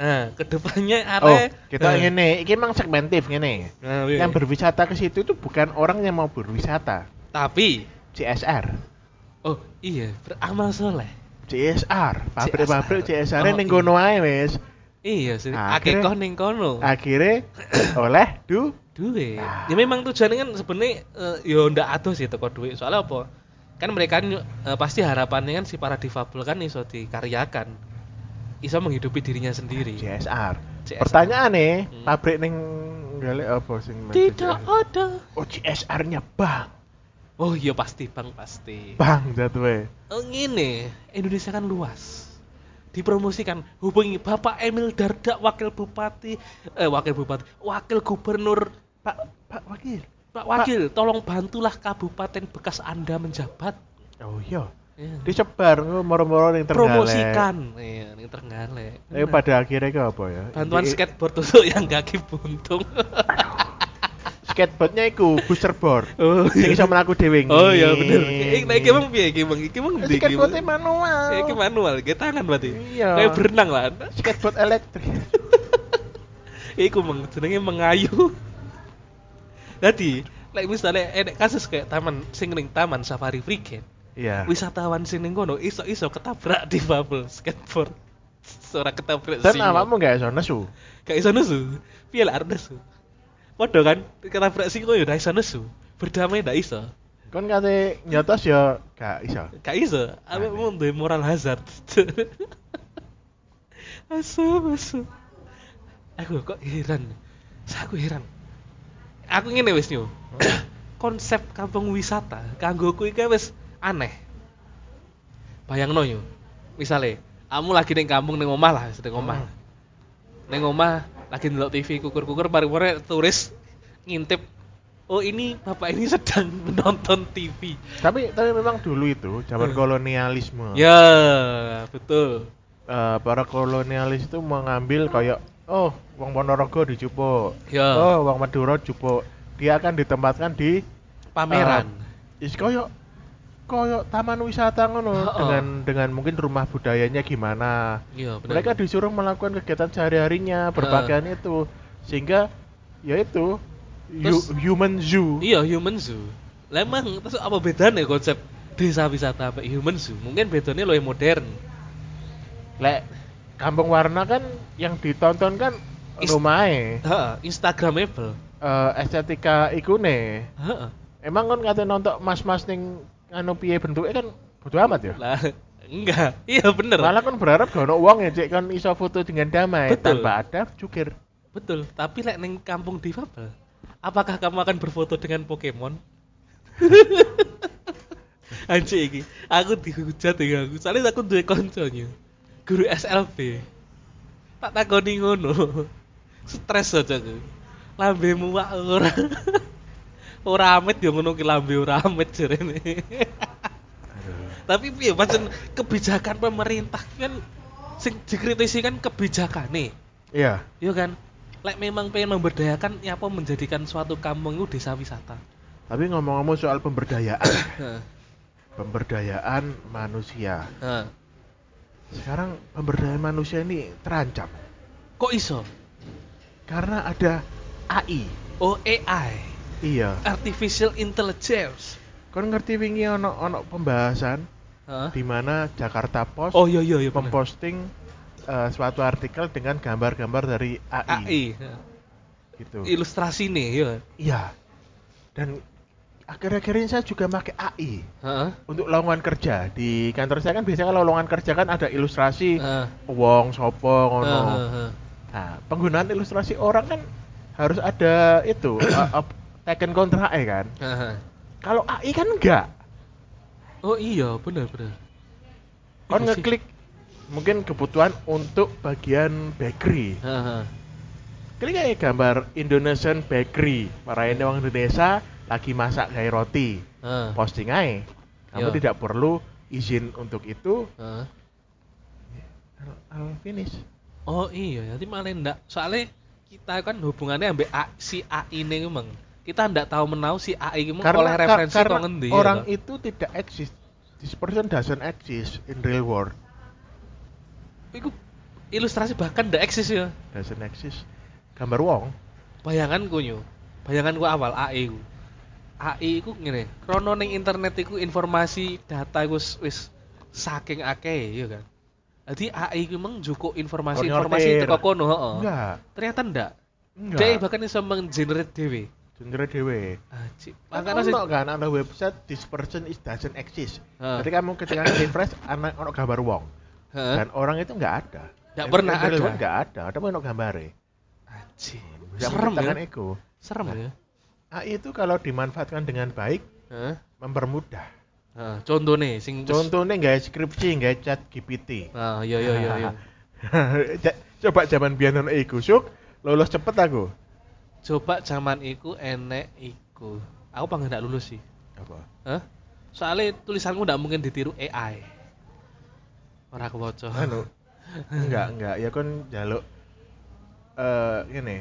Nah, ke depannya Oh, are kita Nah. ngene, ini emang segmentif ngene. Nah, iya. Yang berwisata ke situ itu bukan orang yang mau berwisata. Tapi CSR. oh iya, beramal soleh. CSR, pabrik-pabrik CSR. Oh, ning iya. kono ae wis. Iya sih, Akhirnya- akeh ning kono. Akhirnya oleh du duit. Ah. Ya memang tujuannya kan sebenarnya eh, ya ndak atus sih teko duit. Soalnya apa? Kan mereka eh, pasti harapannya kan si para difabel kan iso dikaryakan. Iso menghidupi dirinya sendiri. CSR. CSR. Pertanyaan nih, Hmm. pabrik ning galek apa sing Tidak ada. Oh, CSR-nya bang. Oh iya pasti bang pasti. Bang jatuhe. Oh ngene, Indonesia kan luas. Dipromosikan hubungi Bapak Emil Dardak Wakil Bupati eh Wakil Bupati, Wakil Gubernur Pak Pak Wakil. Pak Wakil, tolong bantulah Kabupaten bekas Anda menjabat. Oh iya. Iya. Disebar ngono moro-moro ning Trenggalek. Promosikan. Iya, ning Trenggalek. Eh Bener. pada akhirnya ke apa ya? bantuan Di- skateboard untuk yang kaki buntung. skateboardnya iku booster board. oh, Sing iso mlaku dhewe. Oh iya bener. Iki nek iki emang piye iki? Iki ndi manual. Iki manual, iki tangan berarti. Iya. Kayak berenang lah. Skateboard elektrik. Iku meng jenenge mengayu. Dadi, lek misalnya enek kasus kayak taman sing ning taman safari weekend, Iya. wisatawan sing ning kono iso-iso ketabrak di bubble skateboard. Seorang ketabrak Dan awakmu gak iso nesu. Gak iso nesu. Piye lah nesu? Padha kan ketabrak singo ya ndak iso nesu. Berdamai ndak iso. Kon kate nyotos ya gak iso. Gak iso. Awake mau duwe moral hazard. asu asu. Aku kok heran. Aku heran. Aku ngene wis nyo. Konsep kampung wisata kanggoku iki wis aneh. Bayangno yo. Misale, kamu lagi ning kampung ning omah lah, ning omah. Hmm. Ning omah lagi ndelok TV kukur-kukur mari-mari turis ngintip Oh ini bapak ini sedang menonton TV. Tapi tapi memang dulu itu zaman Hmm. kolonialisme. Ya, betul. Eh, para kolonialis itu mengambil kayak oh wong Ponorogo dijupuk. Ya. Oh wong Madura jupuk. Dia akan ditempatkan di Pameran. is koyo koyo taman wisata ngono Oh. dengan dengan mungkin rumah budayanya gimana. Iya, benar. Mereka disuruh melakukan kegiatan sehari-harinya berpakaian itu sehingga ya itu hu- Terus- human zoo. Iya, human zoo. Lah emang terus apa bedanya konsep desa wisata sampai human zoo? Mungkin bedanya lebih modern. Lek Kampung Warna kan yang ditonton kan Is- rumahnya Heeh, instagramable. eh, estetika ikune. Heeh. Emang kan kate nonton mas-mas ning anu piye bentuknya kan bodo amat ya. Lah, enggak. Iya bener. Malah kan berharap gak ono wong ya cek kan iso foto dengan damai Betul. tanpa ada cukir. Betul, tapi lek neng kampung difabel, apakah kamu akan berfoto dengan Pokemon? Anjir iki, aku dihujat ya aku. Soalnya aku duwe konconya. Guru SLB. Tak takoni ngono. Stres aja aku. Lambemu wak ora. Ora amit ya ngono ki lambe ora amit jarene. Tapi piye pancen kebijakan pemerintah kan sing dikritisi kan kebijakane. Iya. Iya kan? Lek memang pengen memberdayakan ya apa menjadikan suatu kampung itu desa wisata. Tapi ngomong-ngomong soal pemberdayaan, pemberdayaan manusia. Heeh. Sekarang pemberdayaan manusia ini terancam Kok iso? karena ada AI. Oh AI, Iya. artificial intelligence. Kon ngerti wingi ono ono pembahasan Heeh. di mana Jakarta Post Oh iya iya iya memposting eh, suatu artikel dengan gambar-gambar dari AI, AI. heeh. gitu. Ilustrasi nih, ya. Iya. Dan akhir-akhir ini saya juga pakai AI Heeh. untuk lowongan kerja. Di kantor saya kan biasanya kalau lowongan kerja kan ada ilustrasi Heeh. wong sopo ngono. Heeh, heeh. Nah, penggunaan ilustrasi orang kan harus ada itu uh, taken kontrak kan. Kalau AI kan enggak. Oh iya, bener bener. Kon Iya ngeklik mungkin kebutuhan untuk bagian bakery. Heeh. Klik aja gambar Indonesian bakery. Para ini orang Indonesia lagi masak kayak roti. Heeh. Posting aja. Kamu Yo. tidak perlu izin untuk itu. Heeh. Finish. Oh iya, jadi malah ndak. Soalnya kita kan hubungannya ambek si AI ini emang. Kita ndak tahu menau si AI Karena, oleh referensi karena kok ngendi. orang ya, itu tidak exist. This person doesn't exist in real world. Iku ilustrasi bahkan ndak eksis ya. Doesn't exist. Gambar wong. Bayanganku nyo. Bayanganku awal AI ku. AI ku ngene, krono ning internet iku informasi data iku wis- wis saking akeh ya kan. Jadi AI ku emang cukup informasi-informasi Konyortir. teko kono, heeh. Enggak. Ternyata ndak. Enggak. Dia bahkan iso menggenerate dhewe. Sendiri dewe. Anjir. Makanya Makanya sih ono kan ada website this person is doesn't exist. Heeh. Jadi kamu ketika refresh anak ono gambar wong Heeh. dan orang itu enggak ada. Nggak In- pernah ada. Enggak ada. Ada ono gambare. Anjir. Yang Serem menciptakan ya. ego. Serem Nah. ya. AI itu kalau dimanfaatkan dengan baik Heeh. mempermudah. Heeh, contohnya sing Contohnya nggak skripsi, nggak chat GPT. Nah, iya iya iya iya. Coba zaman biyen ono iku, Syuk, lulus cepet aku. Coba zaman iku enek iku. Aku pengen ndak lulus sih. Apa? Hah? Soalnya tulisanmu ndak mungkin ditiru AI. Ora kewaca. anu enggak enggak ya kan jaluk eh ini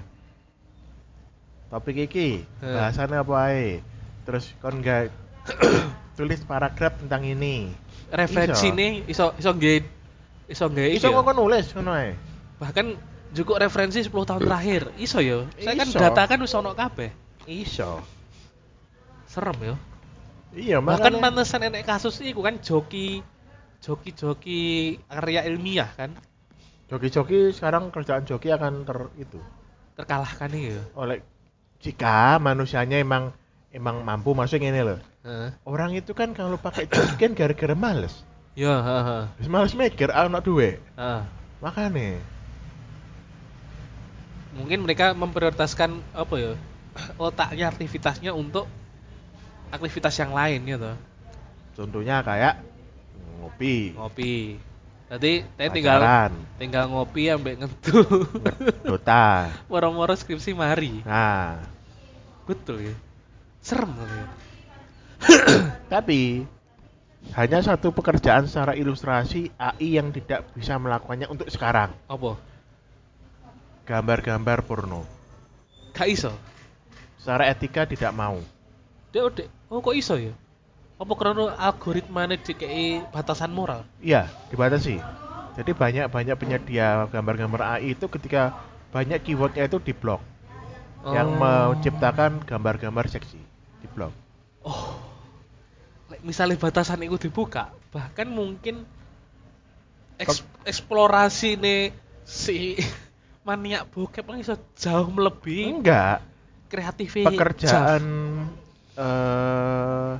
topik iki Eh. bahasannya apa ae terus kon enggak tulis paragraf tentang ini Referensi Iso. nih iso iso nggih iso nggih iso iki ya. kok nulis ngono ae Bahkan juga referensi 10 tahun terakhir. Iso yo. Saya kan Iso. data kan wis ono kabeh. iso Serem yo. iya Bahkan makanya pantesan enek kasus iku kan joki joki-joki karya ilmiah kan joki-joki sekarang kerjaan joki akan ter itu terkalahkan yo. oleh jika manusianya emang emang mampu maksudnya ini loh Heeh. orang itu kan kalau pakai joki kan gara-gara males Ya, heeh. Males mikir ah ono duwe Heeh. makanya Mungkin mereka memprioritaskan apa ya? otaknya aktivitasnya untuk aktivitas yang lain gitu. contohnya kayak ngopi Ngopi. Jadi saya tinggal tinggal ngopi ambek ngentu. Dota Moro-moro skripsi mari. nah Betul ya. Serem ya. tapi hanya satu pekerjaan secara ilustrasi AI yang tidak bisa melakukannya untuk sekarang Apa? Gambar-gambar porno Gak iso. secara etika tidak mau Dek, dek. Oh kok iso ya? Apa karena algoritmanya dikei batasan moral? iya dibatasi jadi banyak-banyak penyedia gambar-gambar AI itu ketika banyak keywordnya itu diblok yang Oh. menciptakan gambar-gambar seksi diblok Oh. Lek misalnya batasan itu dibuka, bahkan mungkin eks- eksplorasi nih si maniak bokep ini bisa jauh melebihi enggak kreativitas. pekerjaan eh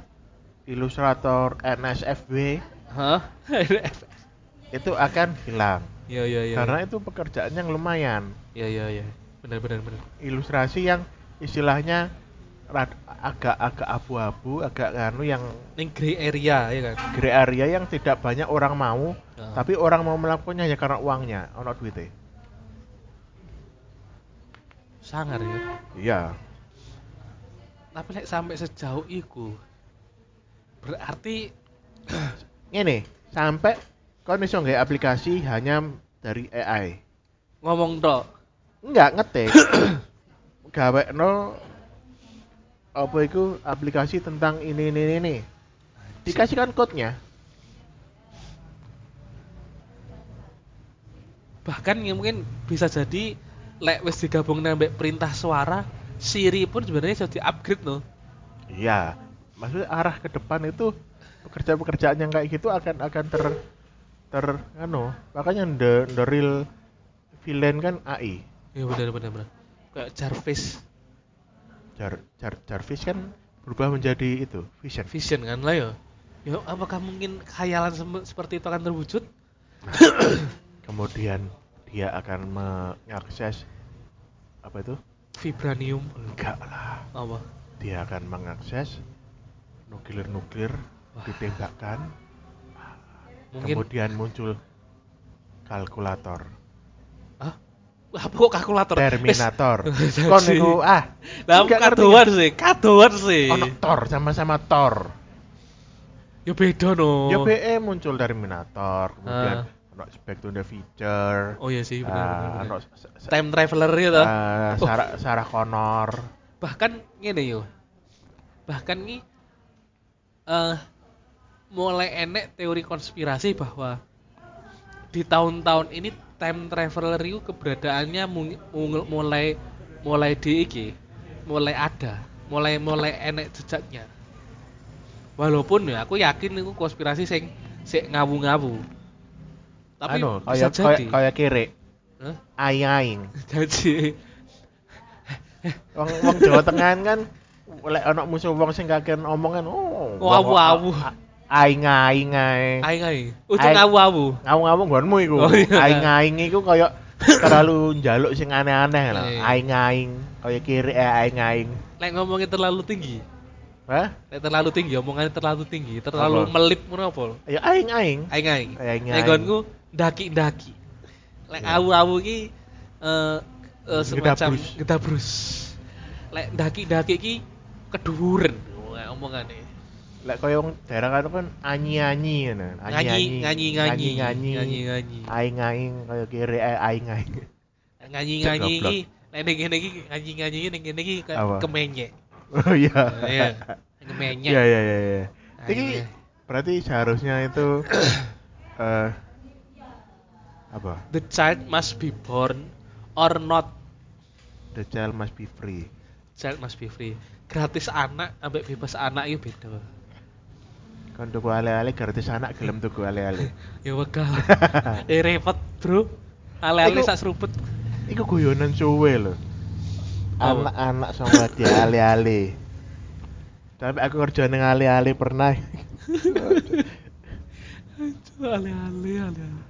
ilustrator NSFW Hah? itu akan hilang Iya iya iya. karena itu pekerjaan yang lumayan Iya iya iya. Benar benar benar. ilustrasi yang istilahnya rad- agak-agak abu-abu agak anu yang Ning gray area ya kan. gray area yang tidak banyak orang mau Heeh. tapi orang mau melakukannya hanya karena uangnya ono duitnya sangar ya. iya. Tapi lek sampai sejauh itu berarti ini sampai kau iso nggak aplikasi hanya dari AI ngomong tok. Enggak ngetik. Gawe no apa itu aplikasi tentang ini ini ini, ini. dikasihkan code-nya. Bahkan yang mungkin bisa jadi lek wis digabung nambah perintah suara Siri pun sebenarnya jadi upgrade no. Iya maksudnya arah ke depan itu pekerjaan-pekerjaan yang kayak gitu akan akan ter ter anu makanya the the real villain kan AI ya benar benar benar. Kayak Jarvis. Jar, Jar, Jarvis kan berubah menjadi itu vision. Vision kan lah ya ya apakah mungkin khayalan seperti itu akan terwujud? Kemudian dia akan mengakses apa itu? Vibranium. Enggak lah. Apa? Dia akan mengakses nuklir-nuklir ditembakkan. Mungkin kemudian muncul kalkulator. Ah apa kok kalkulator? Terminator. Kon niku ah lah kadoan sih kadoan sih. Ono Thor sama-sama Thor. Ya beda no. Ya BE muncul Terminator kemudian Ah. Ono Back to the Future. Oh iya sih benar s- time traveler gitu. Ah, Oh. Sarah, Sarah Connor. Bahkan ngene yo. Bahkan nih eh mulai enek teori konspirasi bahwa di tahun-tahun ini time traveler itu keberadaannya mulai mulai di iki mulai ada mulai mulai enek jejaknya. Walaupun ya aku yakin itu konspirasi sing sing ngawu-ngawu tapi anu bisa kayak jadi kayak kere Hah? aing-aing jadi wong wong Jawa Tengah kan lek ana musuh wong sing kakean omongan oh Oh, awu-awu. aing-aing ae aing aing ujung Aing. ngawu-ngawu ngawung-ngawung nggonmu iku Oh, iya. aing-aing iku kaya terlalu njaluk sing aneh-aneh lho Iya. aing-aing kaya kiri eh aing-aing Lek ngomongnya terlalu tinggi, Hah? lek terlalu tinggi, omongannya terlalu tinggi, terlalu melip ngono apa? ya aing-aing Aing aing. Aing-aing. Lek ndaki-ndaki. Lek Iya. awu-awu iki eh eh, semacam Gedabrus. Lek ndaki-ndaki iki keduren omongane. lek koyo wong daerah kan kan anyi-anyi ngono. nganyi. nganyi nganyi Aing-aing koyo kiri eh, aing-aing. goblok. iki nek ning kene iki iki ning kene iki Apa? kayak kemenyek Oh iya. Iya. kemenyek Iya iya iya iya. Ini iya. berarti seharusnya itu eh apa? the child must be born or not The child must be free. child must be free gratis anak ambek bebas anak itu beda Kon tuku ale-ale gratis anak gelem tuku ale-ale. ya wegah eh repot bro ale-ale sak seruput Iku guyonan suwe lho. Anak-anak sama dia ale-ale. Tapi aku kerja ning ale-ale pernah. ale-ale ale-ale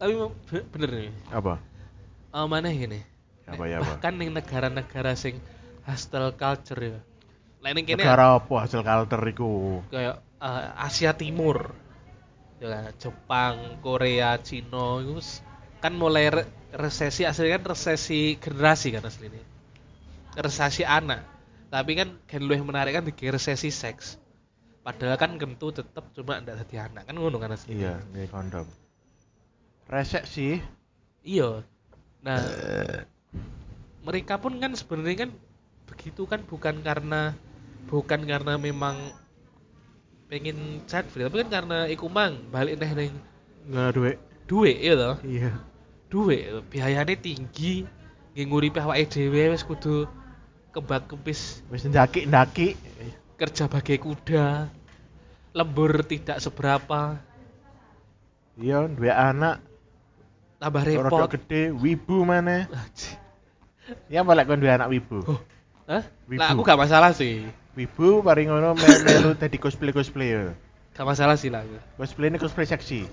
tapi be- bener nih. Apa? oh, mana gini Apa ya, apa? bahkan ning negara-negara sing hostile culture ya. Lain kene Negara apa hasil culture iku? kayak eh, Asia Timur. Ya Jepang Korea Cina itu kan mulai re- resesi aslinya kan resesi generasi kan aslinya resesi anak. Tapi kan kan lebih menarik kan di resesi seks. Padahal kan kentu tetap cuma ndak jadi anak. Kan ngono kan aslinya Iya, nggak kondom. Resek sih. iya nah mereka pun kan sebenarnya kan begitu kan bukan karena bukan karena memang pengen chat free tapi kan karena iku mang balik neh ning Nggak duit. duit ya toh Iya. duit biayanya tinggi nggih nguripi awake dhewe wis kudu kebak kempis Wis ndaki-ndaki. kerja bagai kuda lembur tidak seberapa Iya, duwe anak, tambah repot gede, wibu mana? Ya balik kon duwe anak wibu. Oh. Hah? Wibu. Lah aku gak masalah sih Wibu paling ngono me- melu dadi cosplay-cosplay ya. gak masalah sih lah Cosplay ini cosplay seksi.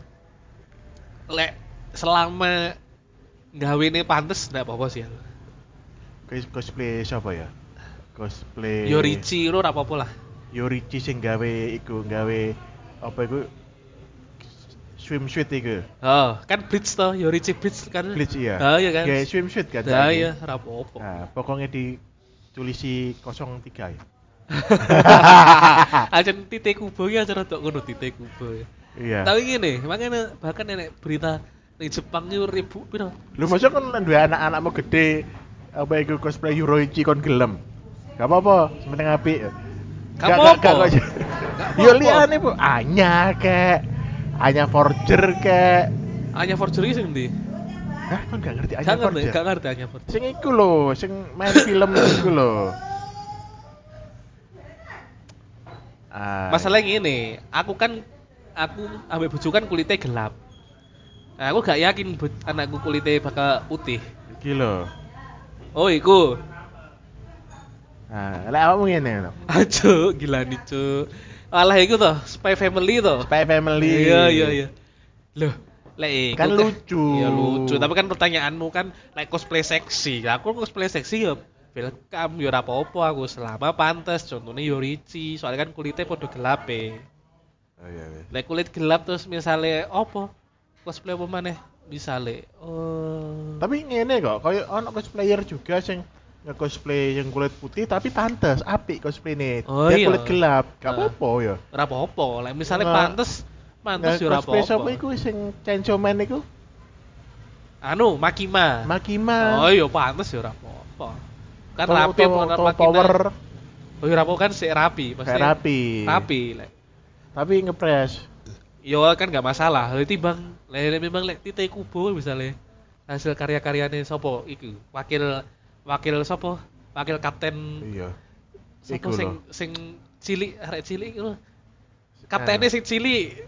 lek selama gawe ini pantes ndak apa-apa sih Cos- Cosplay siapa ya? Cosplay Yorichi lo apa-apa lah Yorichi sing gawe iku gawe apa iku swimsuit iku. oh kan Bleach toh Yorichi Bleach kan Bleach iya. ah iya kan Gawe swimsuit kan. ah saiki. iya ora apa-apa Nah, pokoknya ditulisi 03 ya. aja titik kubo ya aja rada ngono titik kubo ya Iya. tapi gini makanya bahkan nenek berita di Jepang itu ribu piro Lu masuk kan duwe anak-anak mau gede apa iku cosplay Yorichi kon gelem. Gak apa-apa, sementing apik. Gak apa-apa. Yo liane Bu, Anya kek. Anya Forger kek. hanya forgery sing ndi Hah, kon gak ngerti Anya Forger? gak ngerti hanya forgery Sing iku lho, sing main film iku lho. Ah, masalahnya gini aku kan aku ambil bojo kan kulitnya gelap nah, aku gak yakin anakku kulitnya bakal putih iki lho. oh iku Nah, lek awakmu ngene lho. aja gila nih cu alah iku toh spy family toh. Spy Family. iya iya iya. Loh lek iku Kan lucu. iya lucu. Tapi kan pertanyaanmu kan like cosplay seksi. Aku cosplay seksi? Ya welcome. Ya ora apa-apa. Aku selama pantas contohnya Yorichi soalnya kan kulitnya podo gelap e Oh iya, iya. Lek kulit gelap terus misalnya opo cosplay apa maneh? Misalnya oh Tapi ngene kok, koyo ono cosplayer juga sing nge-cosplay yang kulit putih tapi pantes, apik cosplay nih. Oh Dia iya. kulit gelap, gak Ah. apa-apa ya. ora apa-apa lek misalnya Nggak- pantes pantes ya ora cosplay sapa apa-apa iku sing Chainsaw Man iku? anu Makima Makima. oh iya pantes ya ora apa-apa kan rapi utawa Makina power oh iya ora apa kan sik rapi pasti rapi. rapi lek Tapi ngepres. yo kan gak masalah lek timbang lek memang lek titik kubo misalnya hasil karya-karyane sopo iku wakil wakil sopo wakil kapten Iya. Sopo sing sing cilik arek cilik iku lho. Kaptennya sing cilik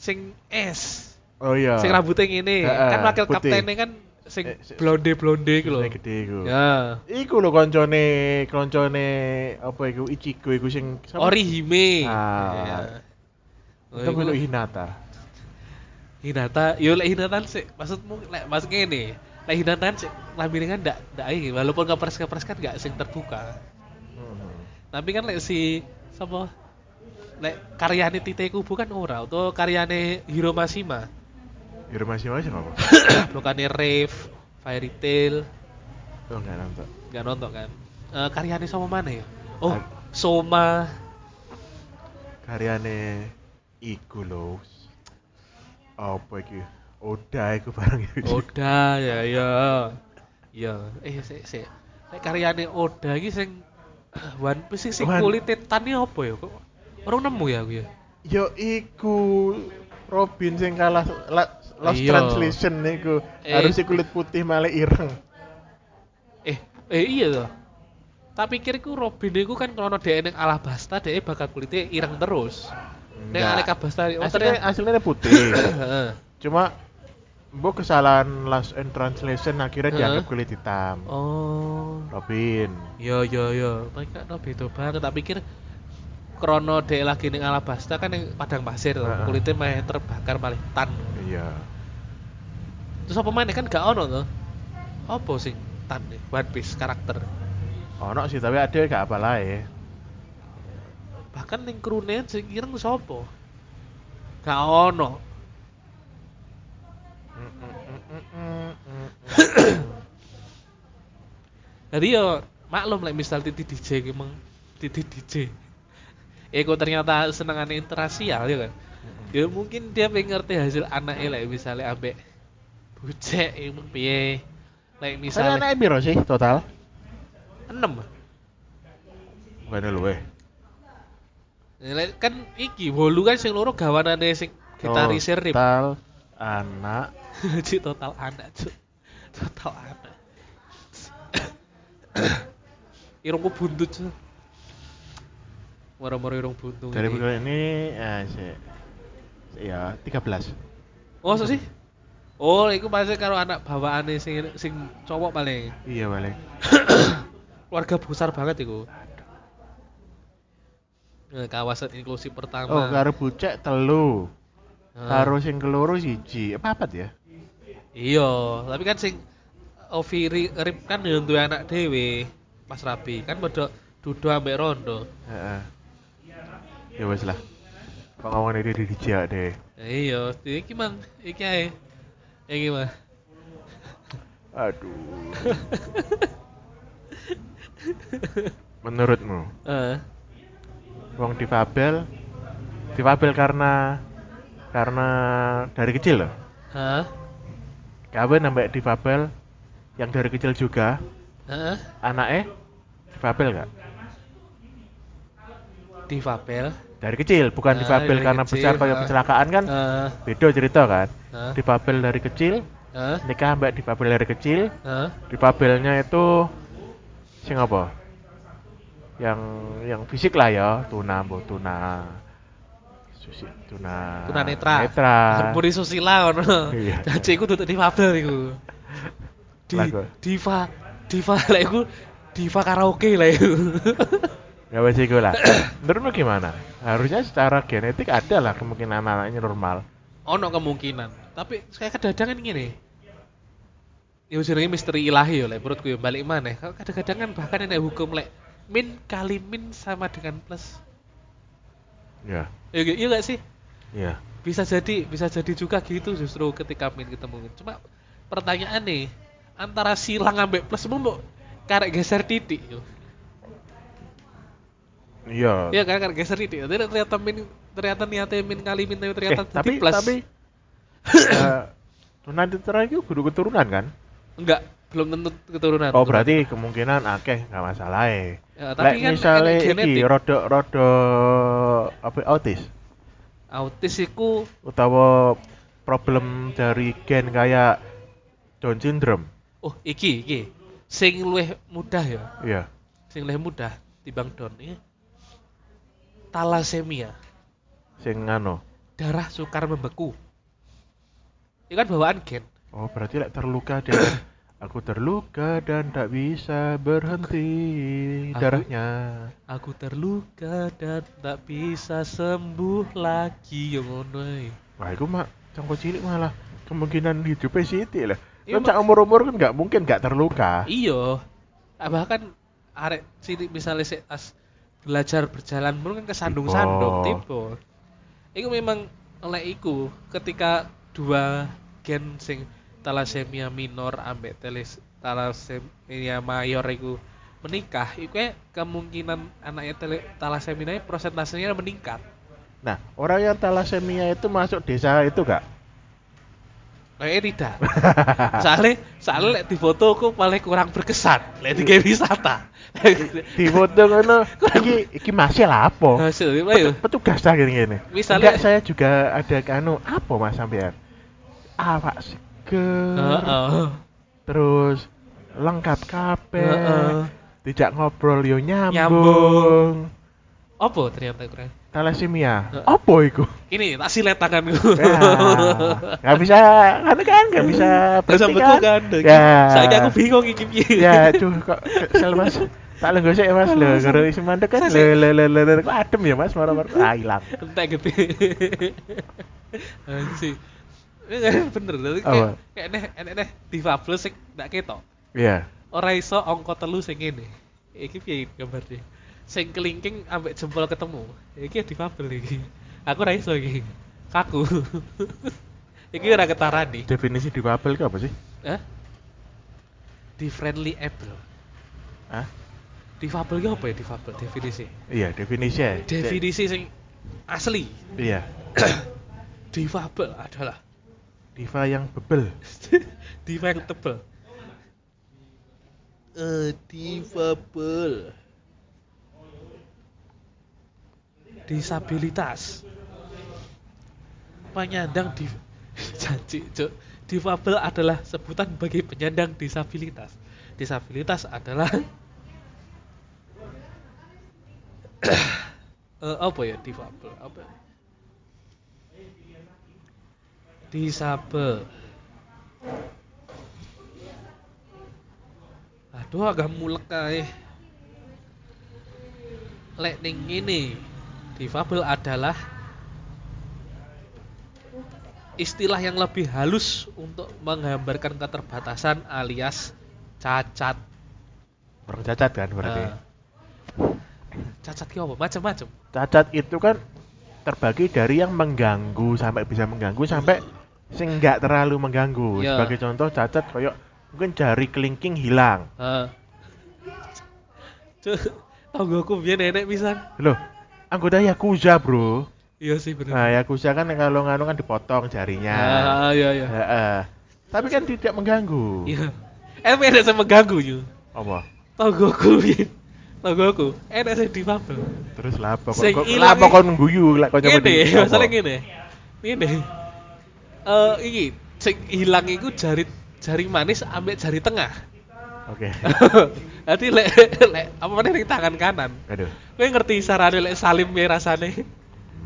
sing es. Oh iya. Sing rambutnya ngene. Heeh, kan wakil kaptennya kan sing Eh, si- blonde-blonde iku lho. Sing gede iku. Ya. Iku lho koncone koncone apa iku Ichigo iku sing? Orihime. Ah. Ya. Oh, Itu kudu Hinata. Hinata, yo lek Hinata sih maksudmu lek masuk ngene. Hinata sih lambene kan ndak ndak iki walaupun kepres-kepres kan gak sing terbuka. Hmm. Tapi kan lek si sapa lek karyane Tite Kubo kan ora atau karyane Hiro Mashima. Hiro Mashima sing apa? bukannya Rave, Fairy Tail, Oh enggak nonton. nggak nonton kan? Eh karyanya sama mana ya? Oh, Ah. Soma, karyane iku lho. Apa iki? Oda iku barang. Oda ya ya. Ya, eh sik sik. Nek karyane Oda iki sing One Piece sing One- kulit titane apa ya kok? Orang nemu ya aku ya. Yo iku Robin sing kalah la- Lost Iya. Translation niku. Eh. Harus kulit putih malah ireng. Eh, eh iya toh. Tak pikir iku Robin iku kan krono dhek ning Alabasta dhek bakal kulitnya ireng terus. Enggak. Alabasta oh Aslinya, aslinya putih. Cuma Mbok kesalahan Lost in Translation akhirnya Heeh. dianggap kulit hitam. Oh. Robin. Yo yo yo, mereka no beda banget. Tak pikir krono dek lagi ning Alabasta kan ning padang pasir Heeh. kulitnya mah terbakar paling tan. Iya. Terus apa mana kan gak ono tuh. Apa sing tan nih One Piece karakter. Ono sih tapi ada gak apa lah ya. Bahkan ning krune sing ireng sapa? Gak ono. Jadi yo maklum lah misal Titi DJ emang Titi DJ. Eko ternyata senengane interasial ya kan. Ya mungkin dia pengen ngerti hasil anaknya lah misalnya ambek bucek emang piye. Like Misalnya anak biro sih total? enam. Bukan lu eh. Like, kan iki bolu kan sing loro gawanane sing gitaris rip. Total anak Cik total anak cuk. Total anak. Irungku buntut cuk. Moro-moro irung buntung. dari bulan ini eh, sih ya 13 Oh, so sih? Oh, iku pasti karo anak bawaane sing sing cowok paling. iya balik Keluarga besar banget iku. Nah, kawasan inklusif oh pertama. karo bucek telu karo sing keloro siji apa apa ya Iya, tapi kan sing Ovi ri- Rip kan yo duwe anak dhewe pas rabi. Kan padha dudu ambek rondo. Heeh. ya wes lah kok ngomong dari di dijak deh Iya, iki mang, iki ae. Iki mah. aduh menurutmu Eh, wong difabel difabel karena karena dari kecil loh hah? Kawin sampai difabel yang dari kecil juga Heeh. anaknya difabel nggak Difabel. dari kecil bukan Ah, difabel dari karena kecil, besar kayak ah. kecelakaan kan Heeh. beda cerita kan Heeh. difabel dari kecil Heeh. nikah sampai difabel dari kecil Heeh. difabelnya itu sing apa yang yang fisik lah ya tuna bu tuna susi. Tuna Tuna netra. netra. Harmoni susila ngono. Iya. Dadi iku tutuk difabel iku. Di diva diva lah iku. Diva karaoke lah iku. ya wes iku lah. Menurutmu gimana? Harusnya secara genetik ada lah kemungkinan anaknya normal. Ono kemungkinan. Tapi kayak kadang-kadang kan gini. Ya jenenge misteri ilahi ya lek menurutku ya balik mana kadang-kadang kan bahkan ada hukum lek min kali min sama dengan plus ya. Ya iya iya gak sih? Ya. Bisa jadi bisa jadi juga gitu justru ketika min ketemu cuma pertanyaan nih antara silang ambek plus mau karek geser titik yo. Iya. Iya kan karek geser titik. Ternyata- ternyata min ternyata niatnya min kali min tapi ternyata eh, tapi plus. tapi eh, tuna netra itu kudu keturunan kan? Enggak belum tentu keturunan. Oh berarti kemungkinan akeh nggak masalah ya Ya, tapi kan misalnya iki genetik. rodo rodo apa autis. Autis iku utawa problem dari gen kayak Down syndrome. Oh iki iki. Sing luwih mudah ya? Iya. Sing luwih mudah timbang Down ini. Talasemia sing anu darah sukar membeku. Itu kan bawaan gen. Oh berarti lek terluka dia aku terluka dan tak bisa berhenti. Aku- darahnya. Aku terluka dan tak bisa sembuh lagi. Yang ngono ae. wah itu mah cangkok cilik malah. Kemungkinan hidupnya siti lah. Iya, kan cak umur umur kan nggak mungkin nggak terluka. Iyo Ah, bahkan arek cilik misalnya sik as belajar berjalan pun kan kesandung-sandung tipe Iku memang oleh iku ketika dua gen sing talasemia minor ambek teles talasemia mayor iku menikah, iku kayak kemungkinan anaknya tele, talasemia ini prosentasenya meningkat. Nah, orang yang thalassemia itu masuk desa itu gak? Kayaknya tidak. soalnya, soalnya lek di foto aku paling kurang berkesan. Lek di wisata. Di foto ngono, iki iki masih lah apa? Hasil? Petugas lah gini gini. Misalnya- Enggak, saya juga ada kanu apa mas sampean? Awak seger, Heeh. terus lengkap kabeh, Heeh. tidak ngobrol yo Nyambung. nyambung. Apa ternyata kurang? Thalassemia, Heeh. apa iku? Ini tak silet tanganku. Ya, nggak bisa, kan kan nggak bisa Bisa betul kan? Ya, Saya aku bingung iki piye. ya, cuh kok kesel mas. Tak lenggok sih mas, lho, karo isi mandek kan, lho, lho, lho, lho, lho, kok adem ya mas, marah-marah, ah hilang. Entek gitu. Anjir. Bener, tapi kayak kayak neh enek neh difabel sing ndak ketok. Iya, Ora iso angka telu sing ngene. Iki piye gambarnya? Sing kelingking ambek jempol ketemu. Iki ya difabel iki. Aku ora iso iki. Kaku. iki ora ketarani. definisi di Babel itu apa sih? Hah? Di friendly able. Hah? Difabel ki apa ya difabel definisi? Iya, definisi ya. Definisi sing asli. Iya, Difabel adalah diva yang bebel. diva yang tebel. Eh, difabel. Disabilitas. Penyandang di janji, Cuk. Difabel adalah sebutan bagi penyandang disabilitas. Disabilitas adalah Eh, apa ya difabel? Apa? Disabel. Aduh agak mulek kae. Lek ning ngene, difabel adalah istilah yang lebih halus untuk menggambarkan keterbatasan alias cacat. Orang cacat kan berarti. Nah, cacat ki apa? Macam-macam. Cacat itu kan terbagi dari yang mengganggu sampai bisa mengganggu sampai sing nggak terlalu mengganggu. Iya. Sebagai contoh cacat kayak mungkin jari kelingking hilang. Heeh. Cuk, tanggoku biyen nenek pisan. Loh, anggota Yakuza, Bro. Iya sih bener. Nah, Yakuza kan kalau nganu kan dipotong jarinya. Ah, iya iya. Heeh. Tapi kan tidak mengganggu. Iya. Eh, ada yang mengganggu yu. Apa? Tanggoku biyen. Tanggoku, enak sing difabel. Terus lapo kok kok lapo i- kon guyu lek kanca Ngene, masalah ngene. Ngene. Eh iki sing hilang iku jari jari manis ambek jari tengah. Oke. Nanti lek lek apa meneh ning tangan kanan. Aduh. Kowe ngerti sarane lek salim ya rasane?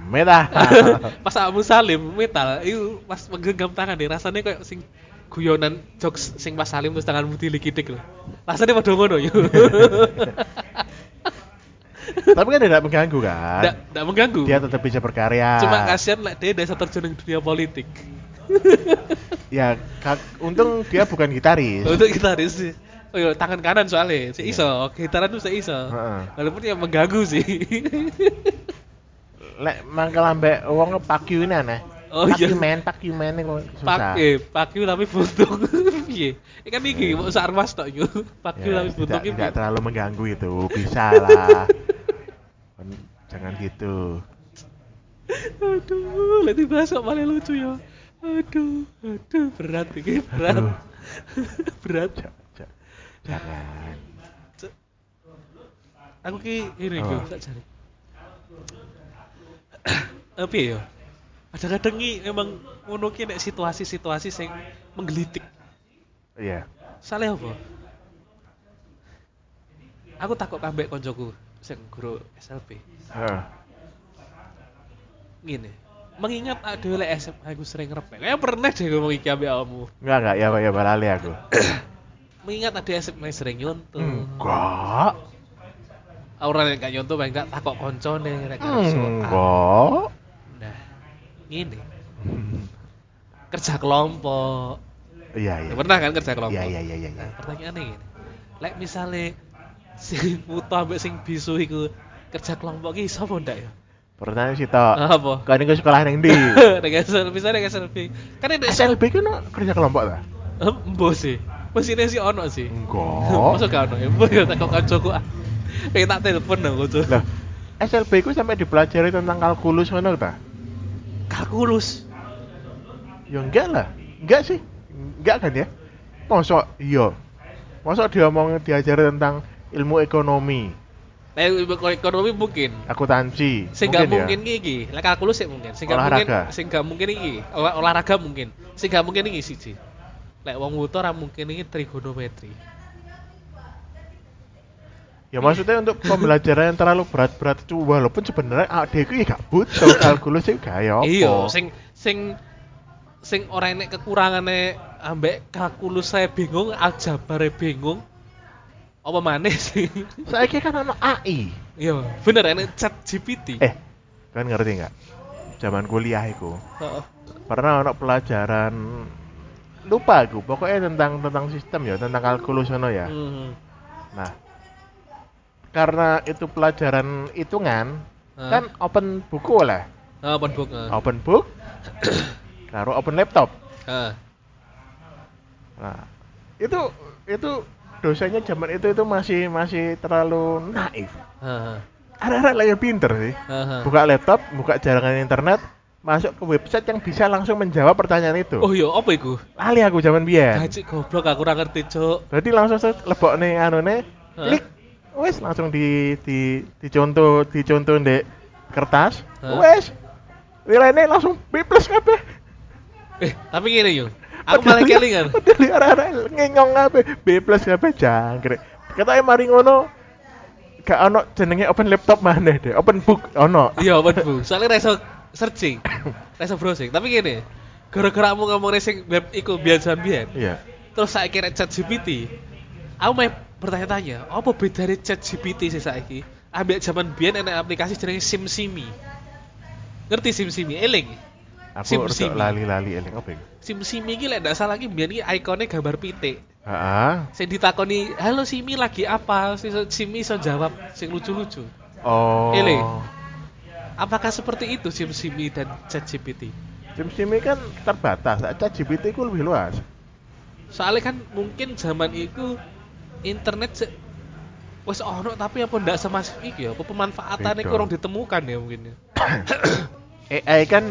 Meta. pas kamu salim metal, itu pas menggenggam tangan deh rasanya kayak sing guyonan jokes sing pas salim terus tanganmu dilikidik loh. Rasanya pada ngono yuk. Tapi kan tidak mengganggu kan? Nggak mengganggu. Dia tetap bisa berkarya. Cuma kasihan lek dia desa terjun dunia politik. Ya, kak- untung dia bukan gitaris. Untuk gitaris sih. Oh iya, tangan kanan soalnya, si Iya. iso, gitaran tuh si iso. Heeh. Walaupun yang mengganggu sih. Lek mangkel ambek wong pakyu ini aneh. Oh, pakyu iya. men, pakyu men kok susah. Pakai, pakai tapi buntung. Piye? Ini kan iki mau sak armas tok yo. Pakai Ya, tapi buntung tidak, iki. tidak terlalu mengganggu itu, bisa lah. Jangan gitu. Aduh, nanti bahas kok malah lucu ya. Aduh, aduh, berat ini, berat. Aduh. berat. Ja- ja- Jangan. Aku ki ini gue tak cari. Tapi ya, kadang-kadang ki emang ngono ki nek situasi-situasi sing menggelitik. Iya. Saleh apa? Aku takut kambek koncoku sing guru SLP. Heeh. Ngene. Mengingat ada oleh SMA aku sering repek. Kayak pernah deh ngomong iki ambek awakmu. Enggak enggak ya ya balali aku. Mengingat ada SMA sering nyontoh. Enggak. Orang yang gak nyontoh paling gak takok koncone nek arep soal. Enggak. Nah, ngene. Kerja kelompok. Iya iya. Ya, pernah kan kerja kelompok? Iya iya iya iya. Nah, iya. pertanyaannya gini. Lek misale sing puto ambek sing bisu iku kerja kelompok ki iso apa ndak ya? Pertanyaan sih tok. Apa? Kau ini ke sekolah yang di. Nek SLB bisa nek SLB. Kan ada SLB kan no, kerja kelompok lah. Embo sih. Mesinnya sih ono sih. Enggak. Masa gak ono? Embo ya tak kok kancoku. ah. Kayak tak telepon dong kanca. Lah, SLB ku sampai dipelajari tentang kalkulus ngono ta? Kalkulus. Ya enggak lah. Enggak sih. Enggak kan ya? Mosok iya. Mosok dia mau diajari tentang ilmu ekonomi, Nah, ekonomi mungkin. akuntansi. Sing mungkin mungkin iki, lek kalkulus sih mungkin. Sing Olahraga. mungkin, sing gak mungkin iki, olah- olahraga mungkin. Sing gak mungkin iki siji. Lek wong wuto ora mungkin iki trigonometri. Ya maksudnya untuk pembelajaran yang terlalu berat-berat itu walaupun sebenarnya adekku ya gak butuh kalkulus itu gak ya. Iya, sing sing sing ora enek kekurangane ambek kalkulus saya bingung, aljabare bingung. Apa maneh sih? Saiki kan ono AI. Iya, bener enek chat GPT. Eh, kan ngerti nggak? Zaman kuliah itu pernah ono pelajaran lupa aku pokoknya tentang tentang sistem ya tentang kalkulus ono ya. Hmm. Nah, karena itu pelajaran hitungan kan open buku lah, Ah, open book. ah. open book, karo open laptop. Ah. Nah, itu itu dosennya zaman itu itu masih masih terlalu naif. Ah, Ada-ada lah yang pinter sih. ah. Buka laptop, buka jaringan internet, masuk ke website yang bisa langsung menjawab pertanyaan itu. Oh iya, apa iku? Lali aku zaman biyen. Gaji goblok aku ora ngerti, Cuk. Jadi langsung lebok nih anu nih, klik, wes langsung di di dicontoh dicontoh di kertas, Hah? wes nilainya langsung B plus kabeh. Eh, tapi gini yuk. Aku malah kelingan. Padahal ya arah-arah ngengong kabeh B plus kabeh jangkrik. Katanya mari ngono gak ono jenenge open laptop mana deh, open book ono. Iya, open book. Soalnya reso searching, reso browsing. Tapi gini, gara-gara kamu ngomong racing web iku biasa biyen. Iya. Terus saya kira chat GPT. Aku mau bertanya-tanya, apa bedanya chat GPT sih saiki? Ambil zaman biyen enak aplikasi jenenge SimSimi. Ngerti SimSimi? Eling. Aku Sim lali-lali eling apa iku? SimSimi iki lek ndak salah iki biyen iki ikonnya gambar pitik. Heeh. Sing ditakoni, "Halo Simi lagi apa?" Si Simi iso jawab sing lucu-lucu. Oh. Eling. Apakah seperti itu SimSimi dan ChatGPT? SimSim ini kan terbatas, Chat GPT ku lebih luas. Soalnya kan mungkin zaman itu internet se- wes ono tapi apa ndak semasif iki ya? Apa pemanfaatannya kurang ditemukan ya mungkin ya? AI kan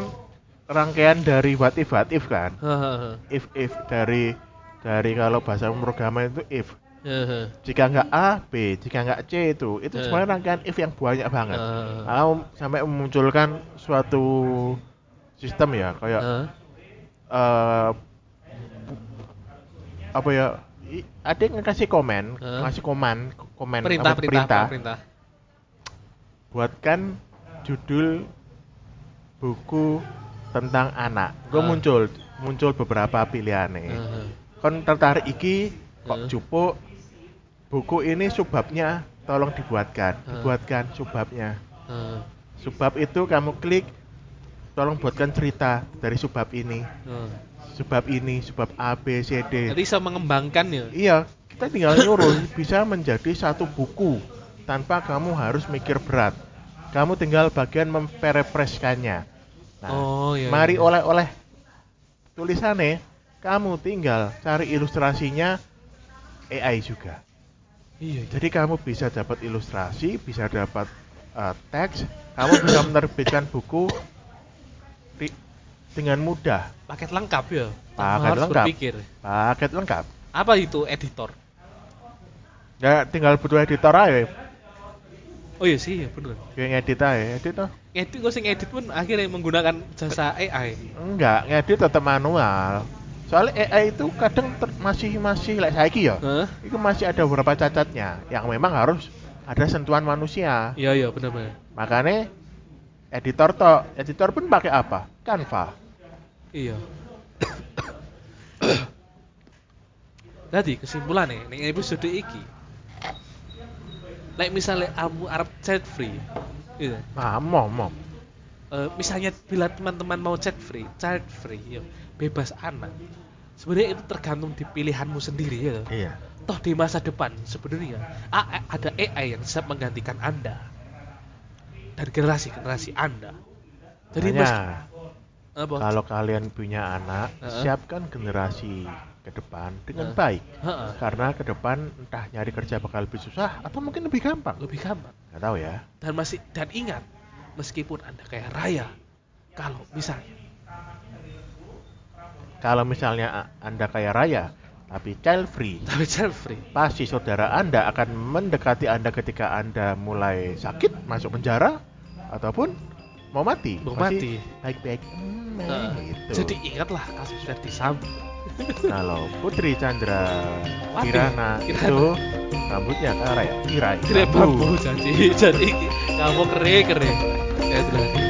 rangkaian dari what if what if kan. If if dari dari kalau bahasa pemrograman itu if. Jika nggak A, B, jika nggak C itu, itu Eh. sebenarnya rangkaian if yang banyak banget. Eh. Aku sampai memunculkan suatu sistem ya, kayak eh, apa ya? Ada yang ngasih komen, Eh. ngasih komen, komen perintah, apa, perintah, perintah, perintah. buatkan judul buku tentang anak. Gue Ah. muncul, muncul beberapa pilihan nih. Hahaha. Kon tertarik iki kok Ah. jupuk buku ini subbabnya tolong dibuatkan, Ah. dibuatkan subbabnya. Hahaha. Subbab itu kamu klik, tolong buatkan cerita dari subbab ini, Hahaha. subbab ini, subbab A, B, C, D. Jadi bisa mengembangkan ya. Iya, kita tinggal nyuruh bisa menjadi satu buku tanpa kamu harus mikir berat. Kamu tinggal bagian memperepreskannya. Nah, Oh, iya, mari iya. oleh-oleh tulisannya, kamu tinggal cari ilustrasinya AI juga. Iya, iya. Jadi kamu bisa dapat ilustrasi, bisa dapat uh, teks, kamu bisa menerbitkan buku di- dengan mudah, Paket lengkap ya. Paket harus lengkap. berpikir. paket lengkap. Apa itu editor? Ya tinggal butuh editor aja, Oh iya sih, iya bener. yang edit aja, edit tuh. Edit gue sing edit pun akhirnya menggunakan jasa AI. Enggak, ngedit tetap manual. Soalnya AI itu kadang ter- masih masih like saiki ya. Hah? Itu masih ada beberapa cacatnya yang memang harus ada sentuhan manusia. Iya iya benar-benar. Makanya editor toh, editor pun pakai apa? Canva. Iya. Jadi kesimpulannya nih episode iki. Like misalnya kamu Arab chat free, gitu. Nah, mau mau. Eh, misalnya bila teman-teman mau chat free, chat free, yo, bebas anak. Sebenarnya itu tergantung di pilihanmu sendiri ya. Iya. Toh di masa depan sebenarnya A- ada AI yang siap menggantikan Anda dan generasi-generasi Anda. Jadi meski- apa? kalau kalian punya anak, Heeh. siapkan generasi ke depan dengan Nah. baik. Heeh, Karena ke depan entah nyari kerja bakal lebih susah atau mungkin lebih gampang. lebih gampang. Nggak tahu ya. Dan masih dan ingat, meskipun Anda kayak raya, kalau misalnya Kalau misalnya Anda kaya raya tapi child free, tapi child free, pasti saudara Anda akan mendekati Anda ketika Anda mulai sakit, masuk penjara ataupun mau mati. Mau mati. Baik-baik. Hmm, Nah, gitu. jadi ingatlah kasus Verdi Sambo. Kalau Putri Chandra Wati. Kirana Kirana. itu rambutnya ya? Kira. Kira bambu jadi jadi kamu kere kere. Ya.